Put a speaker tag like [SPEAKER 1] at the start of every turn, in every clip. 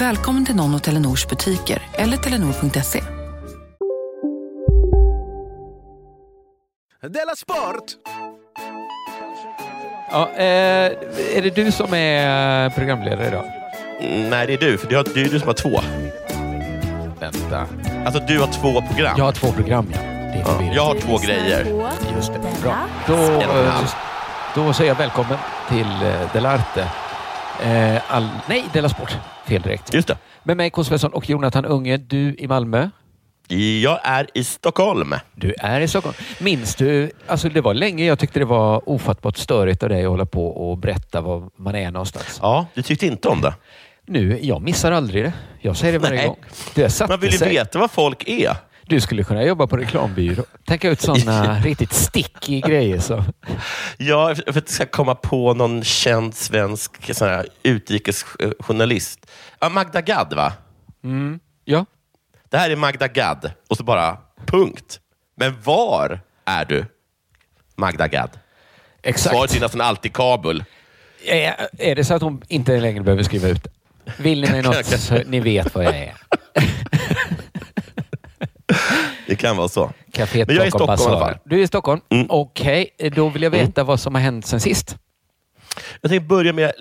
[SPEAKER 1] Välkommen till någon av Telenors butiker eller telenor.se.
[SPEAKER 2] Della Sport!
[SPEAKER 3] Ja, eh, är det du som är programledare idag?
[SPEAKER 2] Mm, nej, det är du, för det är du som har två.
[SPEAKER 3] Vänta.
[SPEAKER 2] Alltså, du har två program.
[SPEAKER 3] Jag har två program, ja. Det är
[SPEAKER 2] Ja, jag har två grejer.
[SPEAKER 3] Just det. Bra. Då, eh, då säger jag välkommen till eh, Delarte. Eh, all, nej, Della Sport. Fel direkt.
[SPEAKER 2] Just det.
[SPEAKER 3] Med mig, K. Svensson och Jonathan Unge. Du i Malmö.
[SPEAKER 2] Jag är i Stockholm.
[SPEAKER 3] Du är i Stockholm. Minns du? Alltså det var länge jag tyckte det var ofattbart störigt av dig att hålla på och berätta var man är någonstans.
[SPEAKER 2] Ja, du tyckte inte om det.
[SPEAKER 3] Nu, jag missar aldrig det. Jag säger det varje
[SPEAKER 2] Nej.
[SPEAKER 3] gång. Det
[SPEAKER 2] Man vill ju
[SPEAKER 3] sig.
[SPEAKER 2] veta vad folk är.
[SPEAKER 3] Du skulle kunna jobba på reklambyrå. Tänka ut sådana riktigt sticky grejer. Så.
[SPEAKER 2] Ja, för att jag ska komma på någon känd svensk sån här, utrikesjournalist. Ja, Magda Gad, va?
[SPEAKER 3] Ja.
[SPEAKER 2] Det här är Magda Gad. Och så bara punkt. Men var är du, Magda Gad?
[SPEAKER 3] Exakt.
[SPEAKER 2] Svaret är nästan alltid Kabul.
[SPEAKER 3] Är, är det så att hon inte längre behöver skriva ut? Vill ni mig något så ni vet vad jag är.
[SPEAKER 2] Det kan vara så.
[SPEAKER 3] Caféet
[SPEAKER 2] Men jag är i Stockholm i alla fall.
[SPEAKER 3] Du är i Stockholm?
[SPEAKER 2] Mm.
[SPEAKER 3] Okej, då vill jag veta vad som har hänt sen sist.
[SPEAKER 2] Jag tänkte börja med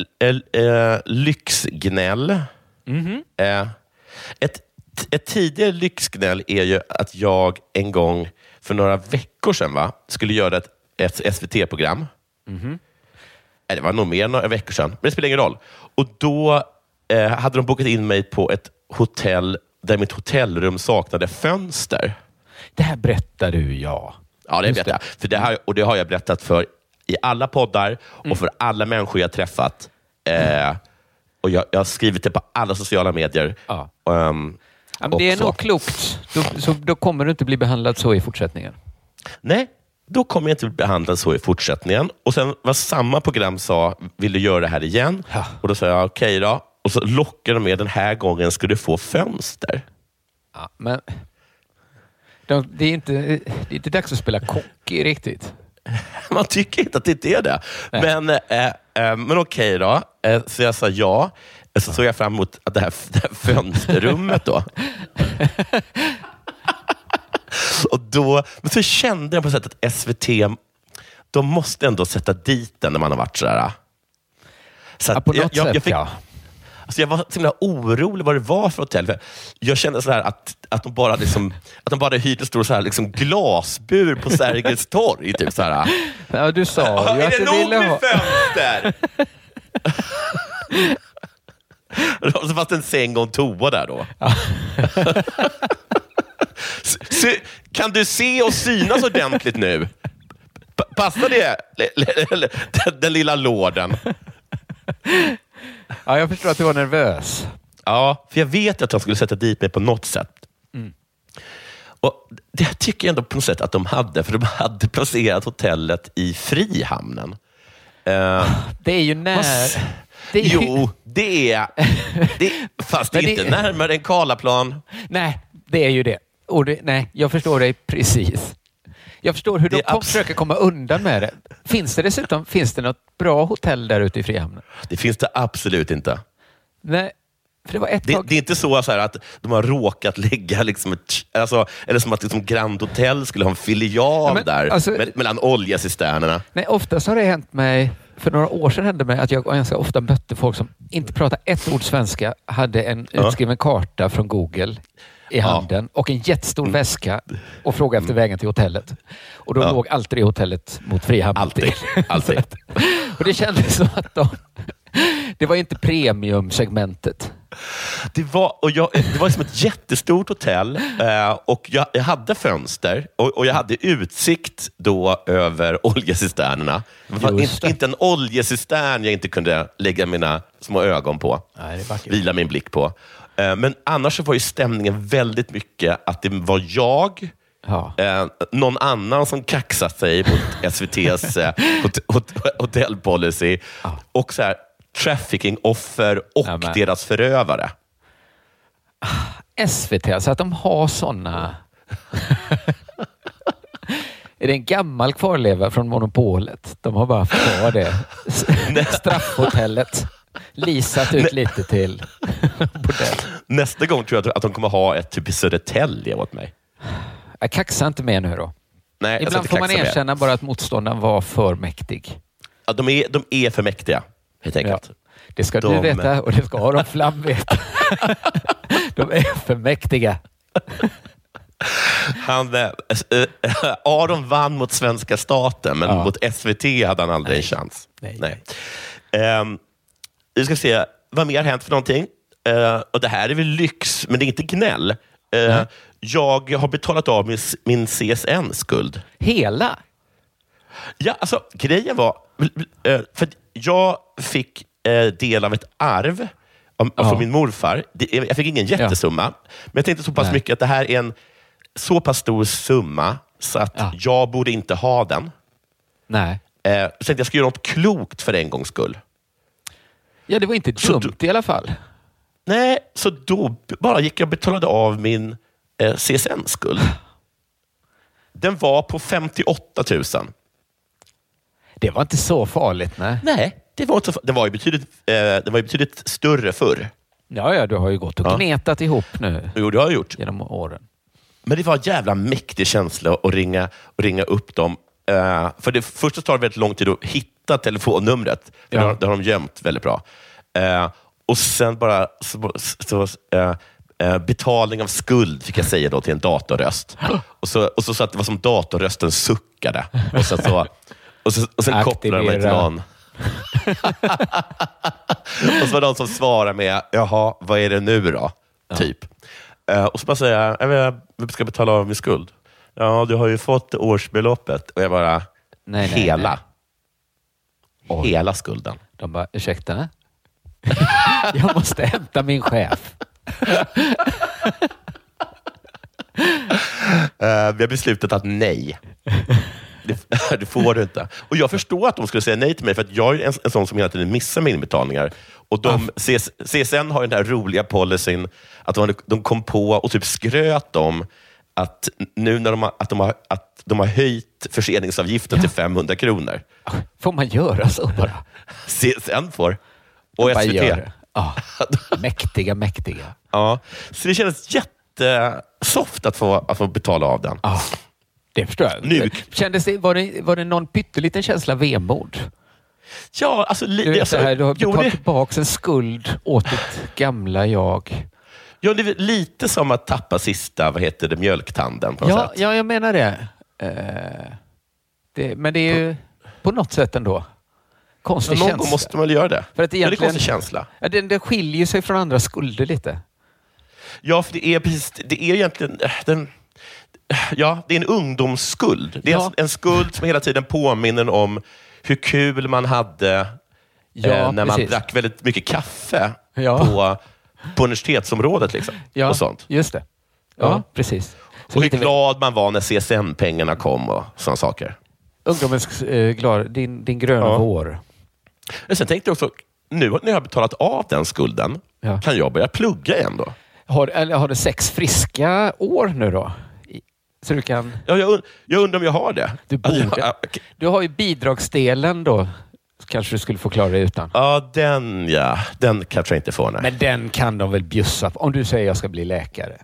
[SPEAKER 2] äh, äh, lyxgnäll.
[SPEAKER 3] Mhm.
[SPEAKER 2] Eh, ett, ett tidigare lyxgnäll är ju att jag en gång för några veckor sedan va, skulle göra ett, ett SVT-program.
[SPEAKER 3] Mhm.
[SPEAKER 2] Nej, Det var nog mer än några veckor sedan, men det spelar ingen roll. Och Då eh, hade de bokat in mig på ett hotell där mitt hotellrum saknade fönster.
[SPEAKER 3] Det här berättar du, ja.
[SPEAKER 2] Ja, det berättar jag. För det, här, och det har jag berättat för i alla poddar
[SPEAKER 3] Mm.
[SPEAKER 2] och för alla människor jag träffat. Eh, och jag, jag har skrivit det på alla sociala medier.
[SPEAKER 3] Ja.
[SPEAKER 2] Ehm,
[SPEAKER 3] ja det är nog klokt. Då, så, då kommer du inte bli behandlad så i fortsättningen.
[SPEAKER 2] Nej, då kommer jag inte bli behandlad så i fortsättningen. Och sen vad samma program sa, vill du göra det här igen?
[SPEAKER 3] Ja.
[SPEAKER 2] Och Då sa jag okej då. Och så lockade de med, den här gången ska du få fönster.
[SPEAKER 3] Ja, men de, det, är inte, det är inte dags att spela kock riktigt.
[SPEAKER 2] Man tycker inte att det är det.
[SPEAKER 3] Nej.
[SPEAKER 2] Men, eh, eh, men okej då. Eh, så jag sa ja. Så såg jag fram emot att det här, det här fönsterrummet. Då. Och då, men så kände jag på sätt att SVT, de måste ändå sätta dit den när man har varit sådär. Så
[SPEAKER 3] Ja, på något
[SPEAKER 2] jag, jag,
[SPEAKER 3] sätt,
[SPEAKER 2] jag, fick,
[SPEAKER 3] ja.
[SPEAKER 2] Alltså jag var så himla orolig vad det var för hotell. För Jag kände så här att, att, de bara liksom, att de bara hyrt en stor så här liksom glasbur på Sergels torg. Typ så här.
[SPEAKER 3] Ja, du sa ju
[SPEAKER 2] är
[SPEAKER 3] att
[SPEAKER 2] det
[SPEAKER 3] du
[SPEAKER 2] nog
[SPEAKER 3] ville
[SPEAKER 2] med
[SPEAKER 3] ha...
[SPEAKER 2] fönster? Och så fanns det en säng och en toa där då. Kan du se och synas ordentligt nu? Pa- Passar det, den, lilla låden?
[SPEAKER 3] Ja, jag förstår att du var nervös.
[SPEAKER 2] Ja, för jag vet att de skulle sätta dit mig på något sätt. Och Det tycker jag ändå på något sätt att de hade, för de hade placerat hotellet i Frihamnen. Eh,
[SPEAKER 3] Det är ju när...
[SPEAKER 2] Vad-
[SPEAKER 3] Det är.
[SPEAKER 2] Jo, det är... Det, fast det är
[SPEAKER 3] det-
[SPEAKER 2] inte närmare än Karlaplan.
[SPEAKER 3] Nej, det är ju det. Och det. Nej, jag förstår dig precis. Jag förstår hur
[SPEAKER 2] Det
[SPEAKER 3] de
[SPEAKER 2] abs-
[SPEAKER 3] försöker komma undan med det. Finns det dessutom finns det något bra hotell där ute i Frihamnen?
[SPEAKER 2] Det finns det absolut inte.
[SPEAKER 3] Nej, för det var ett
[SPEAKER 2] Det,
[SPEAKER 3] tag...
[SPEAKER 2] det är inte så, så att de har råkat lägga liksom ett, alltså, eller som att liksom Grand Hotel skulle ha en filial
[SPEAKER 3] Ja, men,
[SPEAKER 2] där
[SPEAKER 3] alltså-
[SPEAKER 2] me- mellan oljecisternerna.
[SPEAKER 3] Nej, oftast har det hänt mig, för några år sedan hände det mig att jag ganska ofta mötte folk som inte pratade ett ord svenska, hade en utskriven karta från Google i handen och en jättestor
[SPEAKER 2] Mm.
[SPEAKER 3] väska och frågade efter vägen till hotellet. Och då
[SPEAKER 2] Ja.
[SPEAKER 3] låg alltid det hotellet mot Frihamnen.
[SPEAKER 2] Alltid. Alltid.
[SPEAKER 3] Och det kändes som att de... Det var inte premiumsegmentet.
[SPEAKER 2] Det var, och jag, det var liksom ett jättestort hotell eh, och jag, jag hade fönster och, och jag hade utsikt då över oljecisternerna. Det inte, inte en oljecistern jag inte kunde lägga mina små ögon på.
[SPEAKER 3] Nej,
[SPEAKER 2] vila min blick på. Eh, men annars var ju stämningen väldigt mycket att det var jag,
[SPEAKER 3] Ja.
[SPEAKER 2] eh, någon annan som kaxat sig mot SVTs eh, hot, hot, hotellpolicy och så här, trafficking-offer och
[SPEAKER 3] Ja,
[SPEAKER 2] deras förövare.
[SPEAKER 3] SVT, alltså att de har såna... är det en gammal kvarleva från monopolet? De har bara kvar det. Straffhotellet. Lisat ut lite till.
[SPEAKER 2] Nästa gång tror jag att de kommer ha ett typ i Södertälje åt mig.
[SPEAKER 3] Jag kaxar inte mer nu då.
[SPEAKER 2] Nej,
[SPEAKER 3] Ibland får man erkänna bara att motståndaren var för mäktig.
[SPEAKER 2] Ja, de, är, de är för mäktiga, helt enkelt.
[SPEAKER 3] Det ska
[SPEAKER 2] De-
[SPEAKER 3] du veta och det ska Aron Flam veta. De är för mäktiga.
[SPEAKER 2] Han, eh, Aron vann mot svenska staten, men
[SPEAKER 3] Ja.
[SPEAKER 2] mot SVT hade han aldrig en chans.
[SPEAKER 3] Nej.
[SPEAKER 2] Ehm, vi ska se, vad mer har hänt för någonting? Eh, och Det här är väl lyx, men det är inte gnäll. Eh, jag har betalat av min, min CSN-skuld.
[SPEAKER 3] Hela?
[SPEAKER 2] Ja, alltså, grejen var, eh, för jag fick del av ett arv om,
[SPEAKER 3] Ja.
[SPEAKER 2] från min morfar. Det- Jag fick ingen jättesumma, men jag tänkte så pass
[SPEAKER 3] Nej.
[SPEAKER 2] mycket att det här är en så pass stor summa så att
[SPEAKER 3] Ja.
[SPEAKER 2] jag borde inte ha den.
[SPEAKER 3] Nej.
[SPEAKER 2] Så tänkte jag skulle göra något klokt för en gångs skull.
[SPEAKER 3] Ja, det var inte dumt i alla fall.
[SPEAKER 2] Nej, så då bara gick jag och betalade av min eh, CSN-skuld. Den var på 58 000.
[SPEAKER 3] Det var inte så farligt, nej.
[SPEAKER 2] Nej, det var inte så, den var ju betydligt, eh, den var ju betydligt större förr.
[SPEAKER 3] Ja, ja, du har ju gått och
[SPEAKER 2] Ja.
[SPEAKER 3] gnetat ihop nu
[SPEAKER 2] Jo, det har jag gjort.
[SPEAKER 3] genom åren.
[SPEAKER 2] Men det var en jävla mäktig känsla att ringa, att ringa upp dem. Eh, för det först så tar det väldigt lång tid att hitta telefonnumret. För
[SPEAKER 3] Ja.
[SPEAKER 2] det, har, det har de gömt väldigt bra. Eh, och sen bara så, så, eh, eh, betalning av skuld fick jag säga då till en datorröst. Och så, och så, så att det var som datorrösten suckade. Och sen, så, och så, och sen kopplade de mig till någon. och så var det någon som svarade med, jaha, vad är det nu då? Typ. Eh, och så bara säger jag, ska betala av min skuld. Ja, du har ju fått årsbeloppet. Och jag bara,
[SPEAKER 3] Nej, nej,
[SPEAKER 2] hela.
[SPEAKER 3] nej. Oj.
[SPEAKER 2] Hela skulden.
[SPEAKER 3] De bara, ursäkta? Jag måste hämta min chef.
[SPEAKER 2] Eh, vi har beslutat att nej. Det, det får du inte. Och Jag förstår att de skulle säga nej till mig, för jag är en, en sån som hela tiden missar mina inbetalningar. Och de, CS, CSN har den här roliga policyn att de, de kom på och typ skröt om att nu när de har, att de har, att de har höjt förseningsavgiften till 500 kronor.
[SPEAKER 3] Får man göra så bara?
[SPEAKER 2] CSN får. Och
[SPEAKER 3] Bara
[SPEAKER 2] SVT.
[SPEAKER 3] Ja. Mäktiga, mäktiga.
[SPEAKER 2] Ja, så det kändes jättesoft att få, att få betala av den.
[SPEAKER 3] Ja, det förstår jag.
[SPEAKER 2] Nu-
[SPEAKER 3] Kändes det, var, det, var det någon pytteliten känsla vemod?
[SPEAKER 2] Ja, alltså...
[SPEAKER 3] Du vet
[SPEAKER 2] alltså
[SPEAKER 3] här, du har
[SPEAKER 2] jo,
[SPEAKER 3] betalat
[SPEAKER 2] det-
[SPEAKER 3] tillbaka en skuld åt ditt gamla jag.
[SPEAKER 2] Ja, det är lite som att tappa sista, vad heter det, mjölktanden på något
[SPEAKER 3] Ja,
[SPEAKER 2] sätt.
[SPEAKER 3] ja, jag menar det. Eh, det. Men det är ju på något sätt ändå konstig
[SPEAKER 2] Så någon
[SPEAKER 3] känsla.
[SPEAKER 2] gång måste man väl göra det.
[SPEAKER 3] För att
[SPEAKER 2] Ja, det är en konstig känsla.
[SPEAKER 3] Ja, den, den skiljer sig från andra skulder lite.
[SPEAKER 2] Ja, för det är precis, det är egentligen... Den, ja, det är en ungdomsskuld. Det är
[SPEAKER 3] Ja.
[SPEAKER 2] en, skuld som hela tiden påminner om hur kul man hade
[SPEAKER 3] Ja,
[SPEAKER 2] eh, när man
[SPEAKER 3] precis.
[SPEAKER 2] drack väldigt mycket kaffe
[SPEAKER 3] Ja.
[SPEAKER 2] på, på universitetsområdet. Liksom,
[SPEAKER 3] Ja,
[SPEAKER 2] och sånt.
[SPEAKER 3] just det. Ja,
[SPEAKER 2] Ja.
[SPEAKER 3] precis. Så
[SPEAKER 2] Och hur glad man var när CSN-pengarna kom och sådana saker.
[SPEAKER 3] ungdomens eh, glad, din, din gröna
[SPEAKER 2] Ja.
[SPEAKER 3] vår.
[SPEAKER 2] Men sen tänkte jag också, nu när jag har betalat av den skulden,
[SPEAKER 3] Ja.
[SPEAKER 2] kan jag börja plugga igen då?
[SPEAKER 3] Har, eller har du sex friska år nu då? Så du kan...
[SPEAKER 2] Ja, jag, und- jag undrar om jag har det.
[SPEAKER 3] Du
[SPEAKER 2] Alltså,
[SPEAKER 3] borde.
[SPEAKER 2] ja,
[SPEAKER 3] Du har ju bidragsdelen då. Kanske du skulle få klara dig utan.
[SPEAKER 2] Ja, den ja. Den kanske jag inte får. Nej.
[SPEAKER 3] Men den kan de väl bjussa på? Om du säger jag ska bli läkare.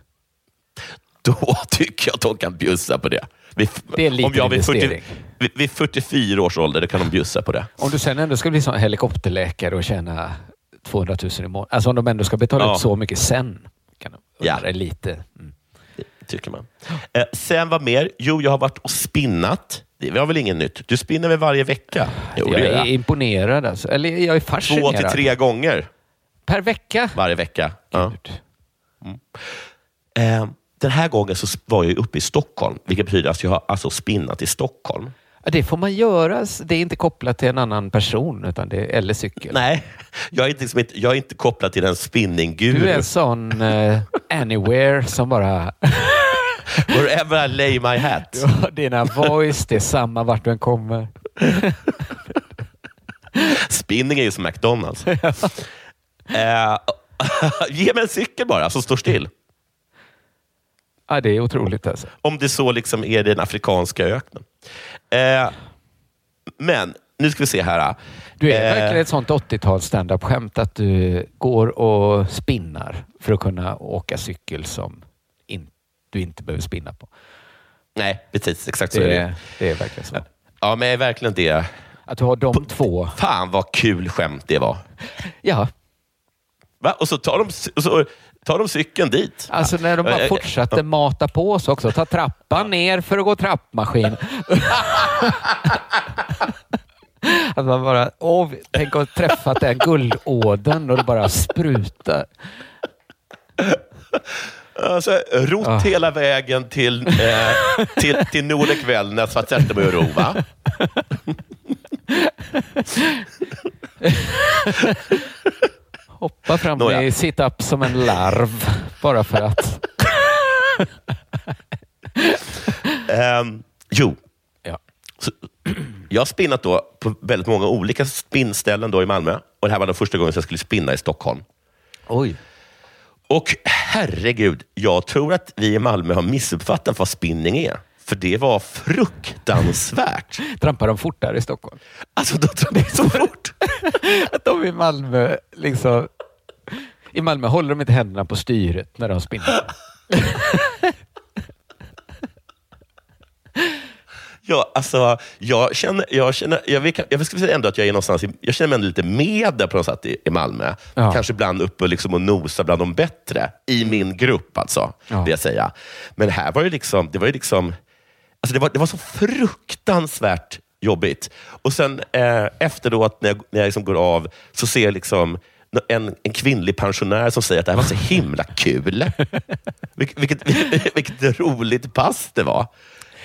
[SPEAKER 2] Då tycker jag att de kan bjussa på det. Vid,
[SPEAKER 3] Det är lite
[SPEAKER 2] om jag vid, 40,
[SPEAKER 3] investering.
[SPEAKER 2] vid, vid 44 års ålder, då kan de bjussa på det.
[SPEAKER 3] Om du sen ändå ska bli sån helikopterläkare och tjäna 200 000 i månaden. Alltså om de ändå ska betala
[SPEAKER 2] Ja.
[SPEAKER 3] ut så mycket sen. kan de
[SPEAKER 2] Ja.
[SPEAKER 3] undra lite. Mm.
[SPEAKER 2] tycker man. Eh, sen vad mer? Jo, jag har varit och spinnat. Det var väl inget nytt? Du spinner väl varje vecka? Jo,
[SPEAKER 3] jag är imponerad. Alltså. Eller jag är
[SPEAKER 2] Två
[SPEAKER 3] fascinerad.
[SPEAKER 2] till tre gånger
[SPEAKER 3] Per vecka?
[SPEAKER 2] varje vecka. Ja.
[SPEAKER 3] Gud.
[SPEAKER 2] Eh, den här gången så var jag uppe i Stockholm, vilket betyder att jag har alltså spinnat i Stockholm.
[SPEAKER 3] Det får man göra. Det är inte kopplat till en annan person utan det eller cykel.
[SPEAKER 2] Nej, jag är inte, liksom inte, jag är inte kopplad till en spinningguru.
[SPEAKER 3] Du är en sån eh, anywhere som bara...
[SPEAKER 2] Wherever I lay my hat.
[SPEAKER 3] Har dina voice, det är samma vart du än kommer.
[SPEAKER 2] Spinning är ju som McDonalds. eh, ge mig en cykel bara som står still.
[SPEAKER 3] Ja, det är otroligt alltså.
[SPEAKER 2] Om det så liksom är den afrikanska öknen. Eh, men, nu ska vi se här.
[SPEAKER 3] Du är
[SPEAKER 2] Eh,
[SPEAKER 3] verkligen ett sånt 80-tals stand-up-skämt att du går och spinnar för att kunna åka cykel som du inte behöver spinna på.
[SPEAKER 2] Nej, precis. Exakt så är
[SPEAKER 3] Det,
[SPEAKER 2] det.
[SPEAKER 3] är- det verkligen så.
[SPEAKER 2] Ja, men är verkligen det.
[SPEAKER 3] Att du har de två.
[SPEAKER 2] Fan vad kul skämt det var.
[SPEAKER 3] Ja,
[SPEAKER 2] Va? Och så tar de, så tar de cykeln dit.
[SPEAKER 3] alltså när de bara fortsatte mata på så också. Ta trappan ner för att gå trappmaskin. Att man bara, åh, tänk att träffat den guldådern och det bara sprutar.
[SPEAKER 2] Alltså, rott
[SPEAKER 3] Ah.
[SPEAKER 2] hela vägen till, eh, till, till Nordek Wellness för att sätta mig och ro. Va?
[SPEAKER 3] Hoppa fram
[SPEAKER 2] Nåja.
[SPEAKER 3] i sit-up som en larv bara för att.
[SPEAKER 2] Ehm, jo,
[SPEAKER 3] Ja.
[SPEAKER 2] så, jag har spinnat då på väldigt många olika spinnställen då i Malmö. Och Det här var den första gången jag skulle spinna i Stockholm.
[SPEAKER 3] Oj.
[SPEAKER 2] Och herregud, jag tror att vi i Malmö har missuppfattat vad spinning är. För det var fruktansvärt.
[SPEAKER 3] Trampar de fortare i Stockholm?
[SPEAKER 2] Alltså, de trampade så fort.
[SPEAKER 3] Att de i Malmö liksom... I Malmö håller de inte händerna på styret när de spinner.
[SPEAKER 2] Ja, alltså, jag känner, jag känner, jag, vill, jag skulle säga ändå att jag är någonstans, i, jag känner mig ändå lite med där på något sätt i, i Malmö.
[SPEAKER 3] Ja.
[SPEAKER 2] Kanske ibland uppe och, liksom och nosa bland de bättre, i min grupp alltså,
[SPEAKER 3] Ja.
[SPEAKER 2] vill jag säga. Men här var ju liksom, det var ju liksom, alltså det var, det var så fruktansvärt jobbigt. Och sen eh, efteråt när jag, när jag liksom går av, så ser jag liksom en, en kvinnlig pensionär som säger att det här var så himla kul. vilket, vilket, vilket roligt pass det var.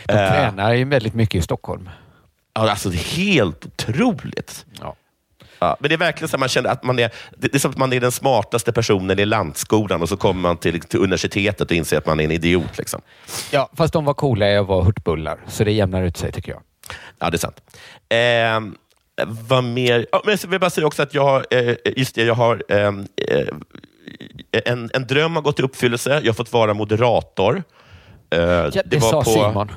[SPEAKER 3] De
[SPEAKER 2] Eh,
[SPEAKER 3] tränar ju väldigt mycket i Stockholm.
[SPEAKER 2] Ja, alltså, det är helt otroligt.
[SPEAKER 3] Ja.
[SPEAKER 2] Ja, men det är verkligen så man känner att man är, det det är som att man är den smartaste personen i lantskolan och så kommer man till, till universitetet och inser att man är en idiot. Liksom.
[SPEAKER 3] ja, fast de var coola i att vara hurtbullar, så det jämnar ut sig tycker jag.
[SPEAKER 2] Ja, det är sant. Eh, vad mer? Ja, men jag vill bara säga också att jag har, eh, just det, jag har ehm, eh, en, en dröm har gått i uppfyllelse. Jag har fått vara moderator. Eh,
[SPEAKER 3] Ja, det, sa Simon.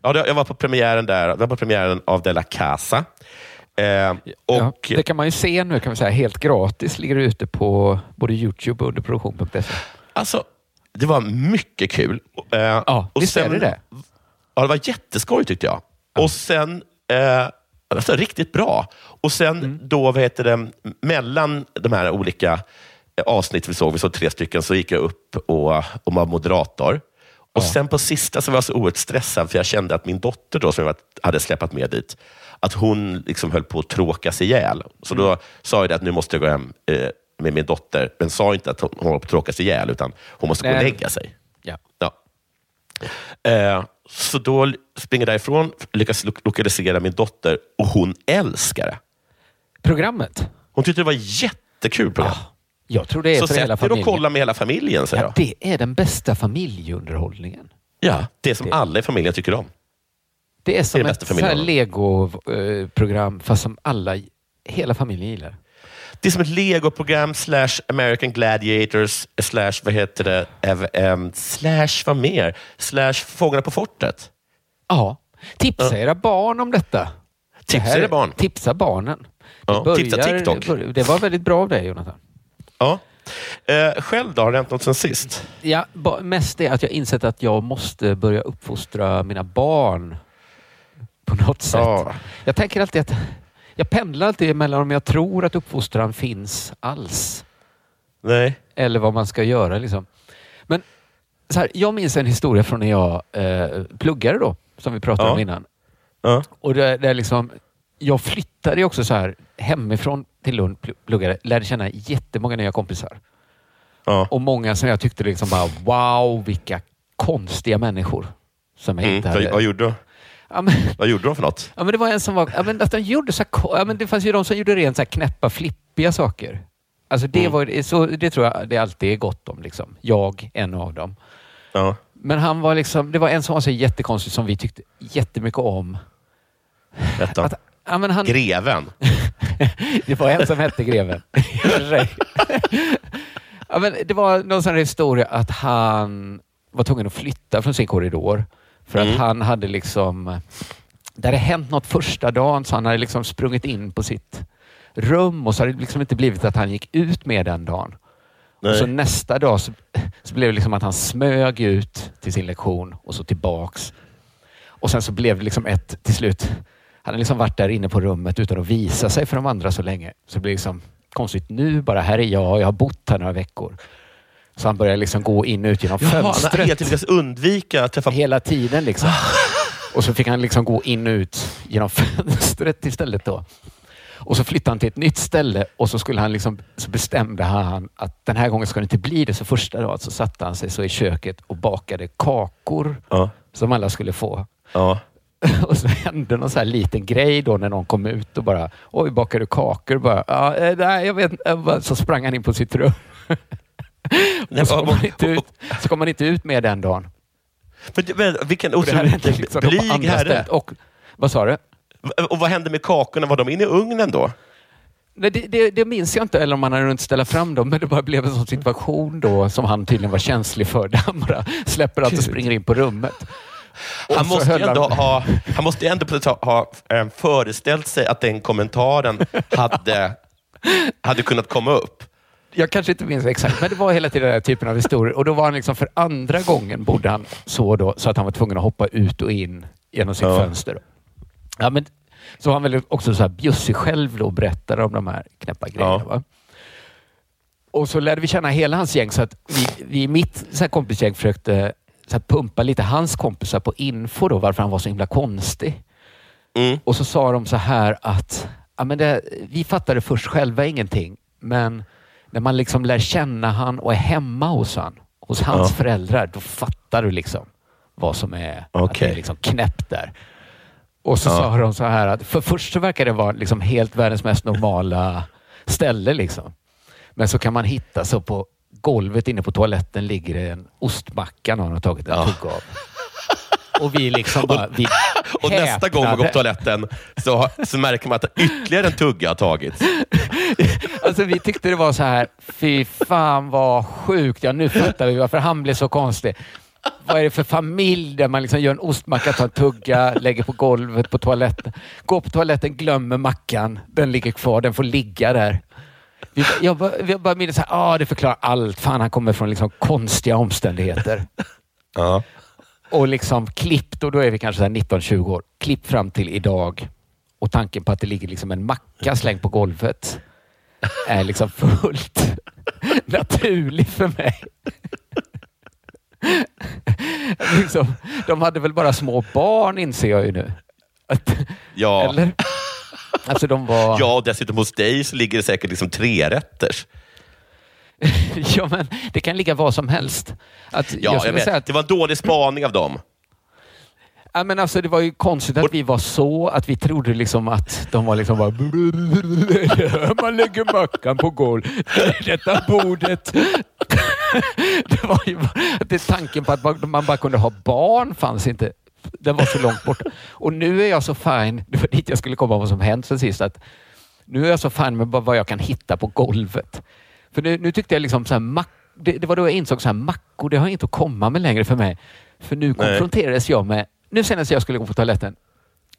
[SPEAKER 2] Ja, jag var på premiären där. Jag var på premiären av De la Casa. Eh, och,
[SPEAKER 3] ja, det kan man ju se nu, kan vi säga. Helt gratis ligger det ute på både Youtube och underproduktion.se.
[SPEAKER 2] Alltså, det var mycket kul. Eh,
[SPEAKER 3] Ja, visst är det det?
[SPEAKER 2] Ja, det var jätteskoj tyckte jag. Och sen, eh, alltså, riktigt bra. Och sen
[SPEAKER 3] Mm.
[SPEAKER 2] då, vad heter det, mellan de här olika eh, avsnitt vi såg, vi såg tre stycken, så gick jag upp och, och var moderator. Och sen på sista så var jag så oerhört stressad, för jag kände att min dotter, då, som jag hade släpat med dit, att hon liksom höll på att tråkas ihjäl. Så
[SPEAKER 3] Mm.
[SPEAKER 2] då sa jag det att nu måste jag gå hem eh, med min dotter, men sa inte att hon håller på att tråkas ihjäl, utan hon måste gå och
[SPEAKER 3] Nej.
[SPEAKER 2] lägga sig.
[SPEAKER 3] Ja.
[SPEAKER 2] Ja. Eh, så då springer jag därifrån, lyckas lo- lokalisera min dotter och hon älskar det.
[SPEAKER 3] Programmet?
[SPEAKER 2] Hon tyckte det var jättekul program.
[SPEAKER 3] Jag tror det är
[SPEAKER 2] så
[SPEAKER 3] för hela
[SPEAKER 2] er och
[SPEAKER 3] familjen.
[SPEAKER 2] kolla med hela familjen, säger
[SPEAKER 3] Ja,
[SPEAKER 2] jag.
[SPEAKER 3] det är den bästa familjeunderhållningen.
[SPEAKER 2] Ja, det som
[SPEAKER 3] Det-
[SPEAKER 2] alla i familjen tycker om.
[SPEAKER 3] Det är som
[SPEAKER 2] Det är
[SPEAKER 3] ett så här. Lego-program fast som alla, hela familjen gillar.
[SPEAKER 2] Det är som ett Lego-program slash American Gladiators slash, vad heter det, em, slash vad mer? Slash Fångarna på fortet.
[SPEAKER 3] Ja. Tipsa era barn om detta.
[SPEAKER 2] Tipsa
[SPEAKER 3] Det här-
[SPEAKER 2] era barn.
[SPEAKER 3] Tipsa barnen.
[SPEAKER 2] Ja,
[SPEAKER 3] Det
[SPEAKER 2] tipsa TikTok.
[SPEAKER 3] Det var väldigt bra av dig, Jonathan.
[SPEAKER 2] Ja. Eh, själv då, har det hänt något sen sist?
[SPEAKER 3] Ja, mest det att jag insett att jag måste börja uppfostra mina barn på något sätt.
[SPEAKER 2] Ja.
[SPEAKER 3] Jag tänker alltid att jag pendlar alltid mellan om jag tror att uppfostran finns alls
[SPEAKER 2] Nej.
[SPEAKER 3] eller vad man ska göra. Liksom. Men så här, jag minns en historia från när jag eh, pluggade då, som vi pratade
[SPEAKER 2] Ja.
[SPEAKER 3] om innan.
[SPEAKER 2] Ja.
[SPEAKER 3] Och det, det är liksom, jag flyttade också så här hemifrån till Lund, pl- pluggade, lärde känna jättemånga nya kompisar.
[SPEAKER 2] Ja.
[SPEAKER 3] Och många som jag tyckte liksom bara, wow, vilka konstiga människor. Som jag
[SPEAKER 2] Mm.
[SPEAKER 3] inte
[SPEAKER 2] Vad,
[SPEAKER 3] hade...
[SPEAKER 2] vad, gjorde,
[SPEAKER 3] Ja, men,
[SPEAKER 2] vad gjorde de för något?
[SPEAKER 3] ja, men det var en som var... Ja, men att de gjorde så här, ja, men det fanns ju de som gjorde rent så här knäppa, flippiga saker. Alltså det,
[SPEAKER 2] Mm.
[SPEAKER 3] var, så, det tror jag det alltid är gott om. Liksom. Jag, en av dem.
[SPEAKER 2] Ja.
[SPEAKER 3] Men han var liksom, det var en som var så jättekonstig som vi tyckte jättemycket om.
[SPEAKER 2] Berätta.
[SPEAKER 3] Att, ja, men han,
[SPEAKER 2] Greven.
[SPEAKER 3] det var en som hette Greven. ja, men det var någon sån här historia att han var tvungen att flytta från sin korridor. För att
[SPEAKER 2] Mm.
[SPEAKER 3] han hade liksom... Det hade hänt något första dagen så han hade liksom sprungit in på sitt rum och så hade det liksom inte blivit att han gick ut med den dagen. Och så nästa dag så, så blev det liksom att han smög ut till sin lektion och så tillbaks. Och sen så blev det liksom ett till slut. Han hade liksom varit där inne på rummet utan att visa sig för de andra så länge. Så det blev liksom konstigt. Nu bara, här är jag, jag har bott här några veckor. Så han började liksom gå in och ut genom
[SPEAKER 2] Jaha, han har
[SPEAKER 3] fönstret
[SPEAKER 2] helt lyckats undvika att träffa...
[SPEAKER 3] hela tiden. Liksom. Och så fick han liksom gå in och ut genom fönstret istället. Då. Och så flyttade han till ett nytt ställe och så, skulle han liksom, så bestämde han att den här gången ska det inte bli det. Så första dagen så satte han sig så i köket och bakade kakor
[SPEAKER 2] Ja.
[SPEAKER 3] som alla skulle få.
[SPEAKER 2] Ja.
[SPEAKER 3] Och så hände någon så här liten grej då när någon kom ut och bara oj, bakar du kakor? Bara, ja, eh, nej, jag vet inte." Bara, Så sprang han in på sitt rum. och så kom, han inte ut, så kom han inte ut med den dagen.
[SPEAKER 2] Men, men, vilken otroligt
[SPEAKER 3] liksom
[SPEAKER 2] blyg herre.
[SPEAKER 3] Och, vad sa du?
[SPEAKER 2] Och vad hände med kakorna? Var de inne i ugnen då?
[SPEAKER 3] Nej, det, det, det minns jag inte, eller om han hade inte ställa fram dem, men det bara blev en sån situation då som han tydligen var känslig för. Där han bara släpper allt och springer in på rummet.
[SPEAKER 2] Han måste, ändå ha, han måste ändå ha eh, föreställt sig att den kommentaren hade, hade kunnat komma upp.
[SPEAKER 3] Jag kanske inte minns exakt, men det var hela tiden den här typen av historier. Och då var han liksom för andra gången bodde han så då, så att han var tvungen att hoppa ut och in genom sitt
[SPEAKER 2] Ja.
[SPEAKER 3] fönster. Ja, men, så var han väl också så här bjussig själv då och berättade om de här knäppa grejerna.
[SPEAKER 2] Ja.
[SPEAKER 3] Och så lärde vi känna hela hans gäng så att vi, vi i mitt så här kompisgäng försökte så pumpa lite hans kompisar på info då, varför han var så himla konstig.
[SPEAKER 2] Mm.
[SPEAKER 3] Och så sa de så här att ja, men det, vi fattade först själva ingenting, men när man liksom lär känna han och är hemma hos han, hos hans
[SPEAKER 2] Ja.
[SPEAKER 3] föräldrar, då fattar du liksom vad som är, att det
[SPEAKER 2] Okej.
[SPEAKER 3] är liksom knäppt där. Och så
[SPEAKER 2] Ja.
[SPEAKER 3] sa de så här att för först så verkar det vara liksom helt världens mest normala ställe. Liksom. Men så kan man hitta så på golvet inne på toaletten ligger en ostmacka någon har tagit en
[SPEAKER 2] Ja.
[SPEAKER 3] tugga av. Och vi liksom bara... Vi
[SPEAKER 2] Och nästa gång man går på toaletten så, så märker man att ytterligare en tugga har tagits.
[SPEAKER 3] Alltså vi tyckte det var så här, fy fan vad sjukt. Ja, nu fattar vi varför han blev så konstig. Vad är det för familj där man liksom gör en ostmacka, tar en tugga, lägger på golvet på toaletten. Går på toaletten, glömmer mackan. Den ligger kvar, den får ligga där. Vi, bara- jag bara, minns att ah, det förklarar allt. Fan, han kommer från liksom konstiga omständigheter.
[SPEAKER 2] Ja.
[SPEAKER 3] Och liksom klippt, och då är vi kanske så här 19-20 år, klipp fram till idag. Och tanken på att det ligger liksom en macka slängd på golvet är liksom fullt naturlig för mig. liksom, de hade väl bara små barn inser jag ju nu. Att,
[SPEAKER 2] Ja.
[SPEAKER 3] Eller? Alltså de var...
[SPEAKER 2] ja, och dessutom hos dig så ligger det säkert liksom trerätters.
[SPEAKER 3] ja, men det kan ligga vad som helst. Att,
[SPEAKER 2] Ja,
[SPEAKER 3] jag
[SPEAKER 2] jag vet.
[SPEAKER 3] att
[SPEAKER 2] Det var en dålig spaning av dem.
[SPEAKER 3] Ja, men alltså, det var ju konstigt att vi var så, att vi trodde liksom att de var liksom bara... Man lägger mackan på golv. Detta bordet. Det var ju det, tanken på att man bara kunde ha barn fanns inte. Den var så långt bort. Och nu är jag så fine, det var dit jag skulle komma vad som hänt sen sist, att nu är jag så fine med vad jag kan hitta på golvet. För nu, nu tyckte jag liksom så här, mack, det, det var då jag insåg så här, mackor, det har inte att komma med längre för mig. För nu konfronterades jag med, nu senast jag skulle gå på toaletten,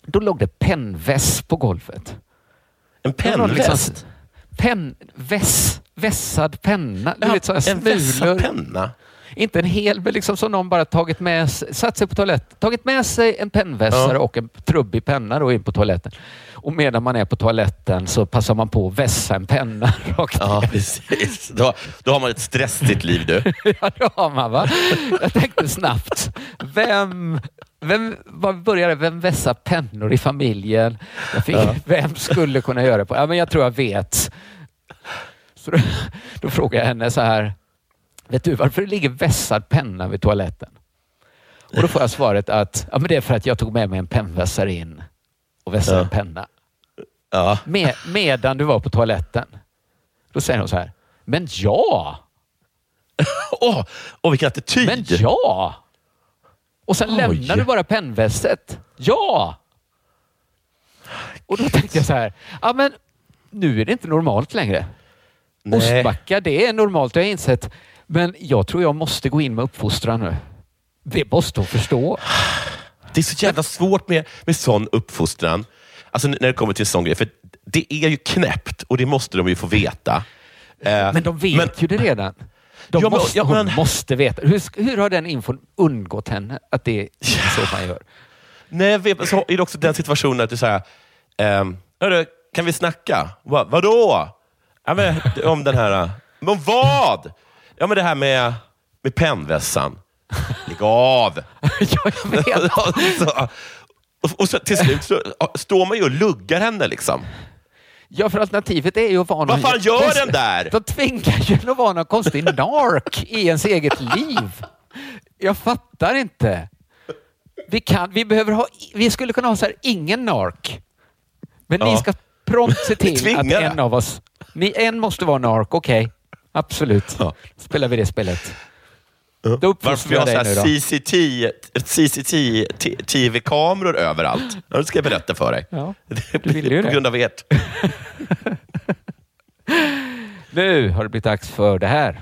[SPEAKER 3] då låg det pennväss på golvet.
[SPEAKER 2] En
[SPEAKER 3] var liksom-
[SPEAKER 2] pennväst?
[SPEAKER 3] Pennväss, vässad penna. Du
[SPEAKER 2] Ja,
[SPEAKER 3] vet, sådana
[SPEAKER 2] en vässad penna?
[SPEAKER 3] Inte en hel, men liksom som någon bara tagit med sig, satt sig på toaletten, tagit med sig en pennvässare
[SPEAKER 2] Ja.
[SPEAKER 3] och en trubbig penna då in på toaletten. Och medan man är på toaletten så passar man på att vässa en penna rakt
[SPEAKER 2] Ja,
[SPEAKER 3] ner.
[SPEAKER 2] precis. Då, då har man ett stressigt liv du.
[SPEAKER 3] Ja, det har man va? Jag tänkte snabbt. Vem, vem var började, vem vässar pennor i familjen? Fick, Vem skulle kunna göra det? På? Ja, men jag tror jag vet. Så då, då frågar jag henne så här. Vet du varför det ligger vässad penna vid toaletten? Och då får jag svaret att ja, men det är för att jag tog med mig en pennvässare in och vässade
[SPEAKER 2] Ja.
[SPEAKER 3] en penna.
[SPEAKER 2] Ja.
[SPEAKER 3] Med, medan du var på toaletten. Då säger hon så här. Men ja!
[SPEAKER 2] Åh, åh, vilken attityd!
[SPEAKER 3] Men ja! Och sen
[SPEAKER 2] Oj.
[SPEAKER 3] lämnar du bara pennvästet. Ja! Och då tänkte jag så här, ja men nu är det inte normalt längre.
[SPEAKER 2] Nej.
[SPEAKER 3] Ostbacka, det är normalt, det har jag insett. Men jag tror jag måste gå in med uppfostran nu. Det måste hon förstå.
[SPEAKER 2] Det är så jävla svårt med, med sån uppfostran. Alltså när det kommer till en sån grej. För det är ju knäppt och det måste de ju få veta. Eh,
[SPEAKER 3] Men de vet
[SPEAKER 2] men-
[SPEAKER 3] ju det redan. De
[SPEAKER 2] Ja, men-
[SPEAKER 3] måste,
[SPEAKER 2] ja,
[SPEAKER 3] hon
[SPEAKER 2] men-
[SPEAKER 3] måste veta. Hur, hur har den infon undgått henne? Att det är så man gör?
[SPEAKER 2] Nej, vet, så är det också den situationen att du säger, ehm, "Hörru, kan vi snacka? Va, vadå? Ja, men, om den här... Men om vad? Ja, men det här med, med pennvässan. Lägg av!
[SPEAKER 3] ja, jag vet.
[SPEAKER 2] så, och, och så, till slut så står man ju och luggar henne. Liksom.
[SPEAKER 3] Ja, för alternativet är ju att vara någon...
[SPEAKER 2] Vad fan gör den där?
[SPEAKER 3] De tvingar ju en att vara någon konstig nark i ens eget liv. Jag fattar inte. Vi, kan, vi, behöver ha, vi skulle kunna ha så här, ingen nark. Men ni
[SPEAKER 2] Ja.
[SPEAKER 3] ska prompt se till att en av oss... Ni, en måste vara nark, okej. Absolut.
[SPEAKER 2] Ja.
[SPEAKER 3] spelar vi det spelet. Då
[SPEAKER 2] Varför vi har
[SPEAKER 3] jag
[SPEAKER 2] så CCTV-kameror överallt. Det ska jag berätta för dig.
[SPEAKER 3] Ja,
[SPEAKER 2] Det
[SPEAKER 3] du ville ju
[SPEAKER 2] på
[SPEAKER 3] det.
[SPEAKER 2] grund av ert.
[SPEAKER 3] Nu har det blivit dags för det här.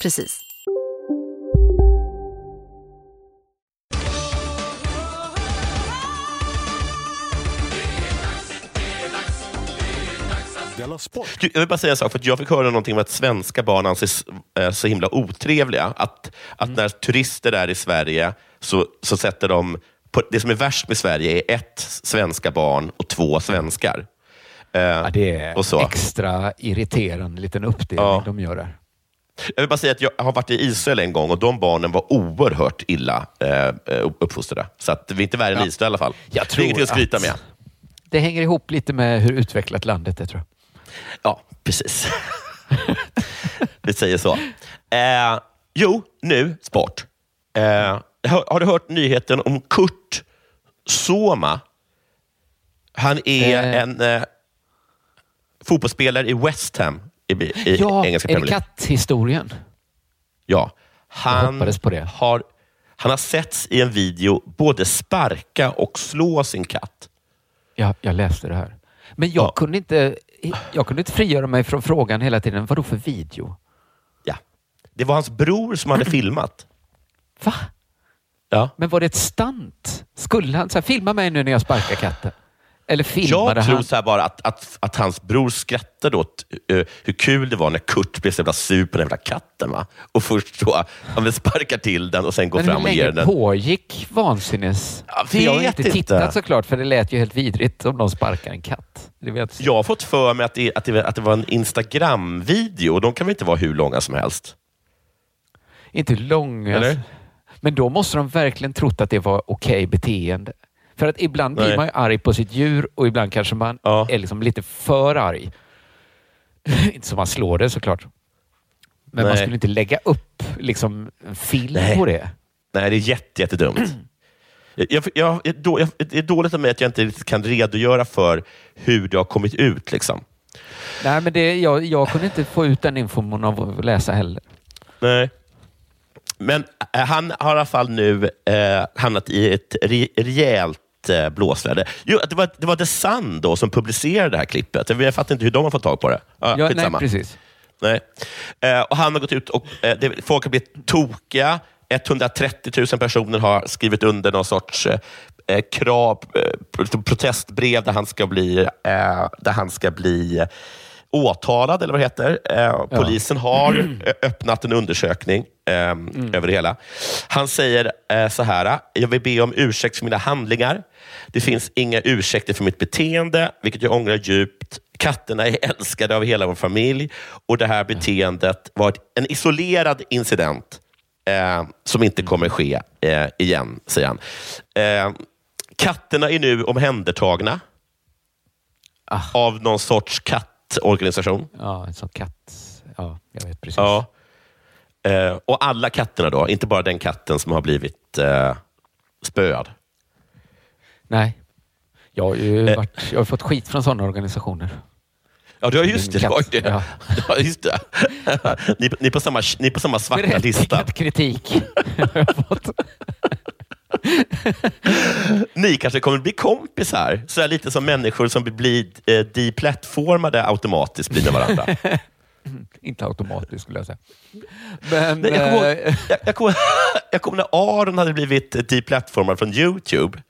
[SPEAKER 4] precis.
[SPEAKER 2] Du, Jag vill bara säga en sak, för att jag fick höra någonting om att svenska barn anses eh, så himla otrevliga. Att, att när turister är i Sverige så, så sätter de... På, det som är värst med Sverige är ett svenska barn och två svenskar. Eh,
[SPEAKER 3] Ja, det är
[SPEAKER 2] så.
[SPEAKER 3] extra irriterande liten uppdelning
[SPEAKER 2] Ja.
[SPEAKER 3] de gör där.
[SPEAKER 2] Jag vill bara säga att jag har varit i Israel en gång och de barnen var oerhört illa eh, uppfostrade. Så att vi är inte värre än
[SPEAKER 3] Ja.
[SPEAKER 2] Israel i alla fall.
[SPEAKER 3] Jag
[SPEAKER 2] det är
[SPEAKER 3] tror
[SPEAKER 2] ingenting att skryta med.
[SPEAKER 3] Det hänger ihop lite med hur utvecklat landet är tror jag.
[SPEAKER 2] Ja, precis. Vi säger så. Eh, jo, nu sport. Eh, har, har du hört nyheten om Kurt Soma? Han är
[SPEAKER 3] Eh.
[SPEAKER 2] en eh, fotbollsspelare i West Ham i, i
[SPEAKER 3] Ja,
[SPEAKER 2] engelska Premier League.
[SPEAKER 3] katthistorien?
[SPEAKER 2] Ja. Han. Har, han har setts i en video både sparka och slå sin katt.
[SPEAKER 3] Ja, jag läste det här. Men jag,
[SPEAKER 2] Ja.
[SPEAKER 3] kunde inte, jag kunde inte frigöra mig från frågan hela tiden. Vad då för video?
[SPEAKER 2] Ja. Det var hans bror som hade filmat.
[SPEAKER 3] Va?
[SPEAKER 2] Ja.
[SPEAKER 3] Men var det ett stunt? Skulle han så här, filma mig nu när jag sparkar katten? Eller filmade
[SPEAKER 2] Jag tror
[SPEAKER 3] han?
[SPEAKER 2] så här bara att, att, att hans bror skrattade åt uh, hur kul det var när Kurt blev så jävla sur på den jävla katten. Va? Och först då, han vill sparka till den och sen gå
[SPEAKER 3] Men
[SPEAKER 2] fram
[SPEAKER 3] hur
[SPEAKER 2] och ge
[SPEAKER 3] länge
[SPEAKER 2] den.
[SPEAKER 3] pågick vansinnes...
[SPEAKER 2] Jag
[SPEAKER 3] För jag har inte
[SPEAKER 2] inte.
[SPEAKER 3] tittat såklart, för det lät ju helt vidrigt om någon sparkar en katt. Det vet
[SPEAKER 2] Jag har fått för mig att det, att det, att det var en Instagram-video och de kan väl inte vara hur långa som helst?
[SPEAKER 3] Inte långa...
[SPEAKER 2] Eller?
[SPEAKER 3] Men då måste de verkligen trott att det var okej beteende. För att ibland blir
[SPEAKER 2] Nej.
[SPEAKER 3] man ju arg på sitt djur och ibland kanske man
[SPEAKER 2] Ja.
[SPEAKER 3] är liksom lite för arg. inte så man slår det såklart. Men man
[SPEAKER 2] Nej.
[SPEAKER 3] skulle inte lägga upp liksom, en film
[SPEAKER 2] Nej.
[SPEAKER 3] på det.
[SPEAKER 2] Nej, det är jätte, jättedumt. Jag, jag, jag, då- jag, det är dåligt av mig att jag inte riktigt kan redogöra för hur det har kommit ut. Liksom.
[SPEAKER 3] Nej, men det, jag, jag kunde inte få ut den infon av att läsa heller.
[SPEAKER 2] Nej. Men eh, han har i alla fall nu eh, hamnat i ett re, eh, blåsväder. Jo, det, var, det var The Sun då som publicerade det här klippet. Jag fattar inte hur de har fått tag på det. Ja,
[SPEAKER 3] Ja, nej, precis.
[SPEAKER 2] Nej. Eh, och han har gått ut och eh, det, folk har blivit tokiga. 130 000 personer har skrivit under någon sorts eh, eh, krav, eh, pro- protestbrev där han ska bli, eh, där han ska bli åtalad, eller vad det heter. Eh, polisen har eh, öppnat en undersökning eh, över det hela. Han säger eh, så här, jag vill be om ursäkt för mina handlingar. Det finns inga ursäkter för mitt beteende, vilket jag ångrar djupt. Katterna är älskade av hela vår familj och det här beteendet var en isolerad incident eh, som inte kommer ske eh, igen, säger han. Eh, katterna är nu omhändertagna
[SPEAKER 3] Ah.
[SPEAKER 2] av någon sorts kattorganisation.
[SPEAKER 3] Ja, en sån katt. Ja, jag vet precis.
[SPEAKER 2] Ja. Eh, och alla katterna då, inte bara den katten som har blivit eh, spöad.
[SPEAKER 3] Nej. Jag har ju
[SPEAKER 2] Eh.
[SPEAKER 3] varit, jag har fått skit från sådana organisationer.
[SPEAKER 2] Ja, du har just det.
[SPEAKER 3] Katt,
[SPEAKER 2] det.
[SPEAKER 3] ja.
[SPEAKER 2] Ja, just det. ni, ni, på samma, ni på samma svarta lista.
[SPEAKER 3] Berättigad kritik jag fått.
[SPEAKER 2] Ni kanske kommer bli kompisar, så lite som människor som blir eh, deplatformade automatiskt blir med varandra.
[SPEAKER 3] Inte automatiskt skulle jag säga. Men,
[SPEAKER 2] Nej, jag kommer ihåg-
[SPEAKER 3] eh,
[SPEAKER 2] jag, jag kommer jag kommer när Aron hade blivit deplatformad från YouTube.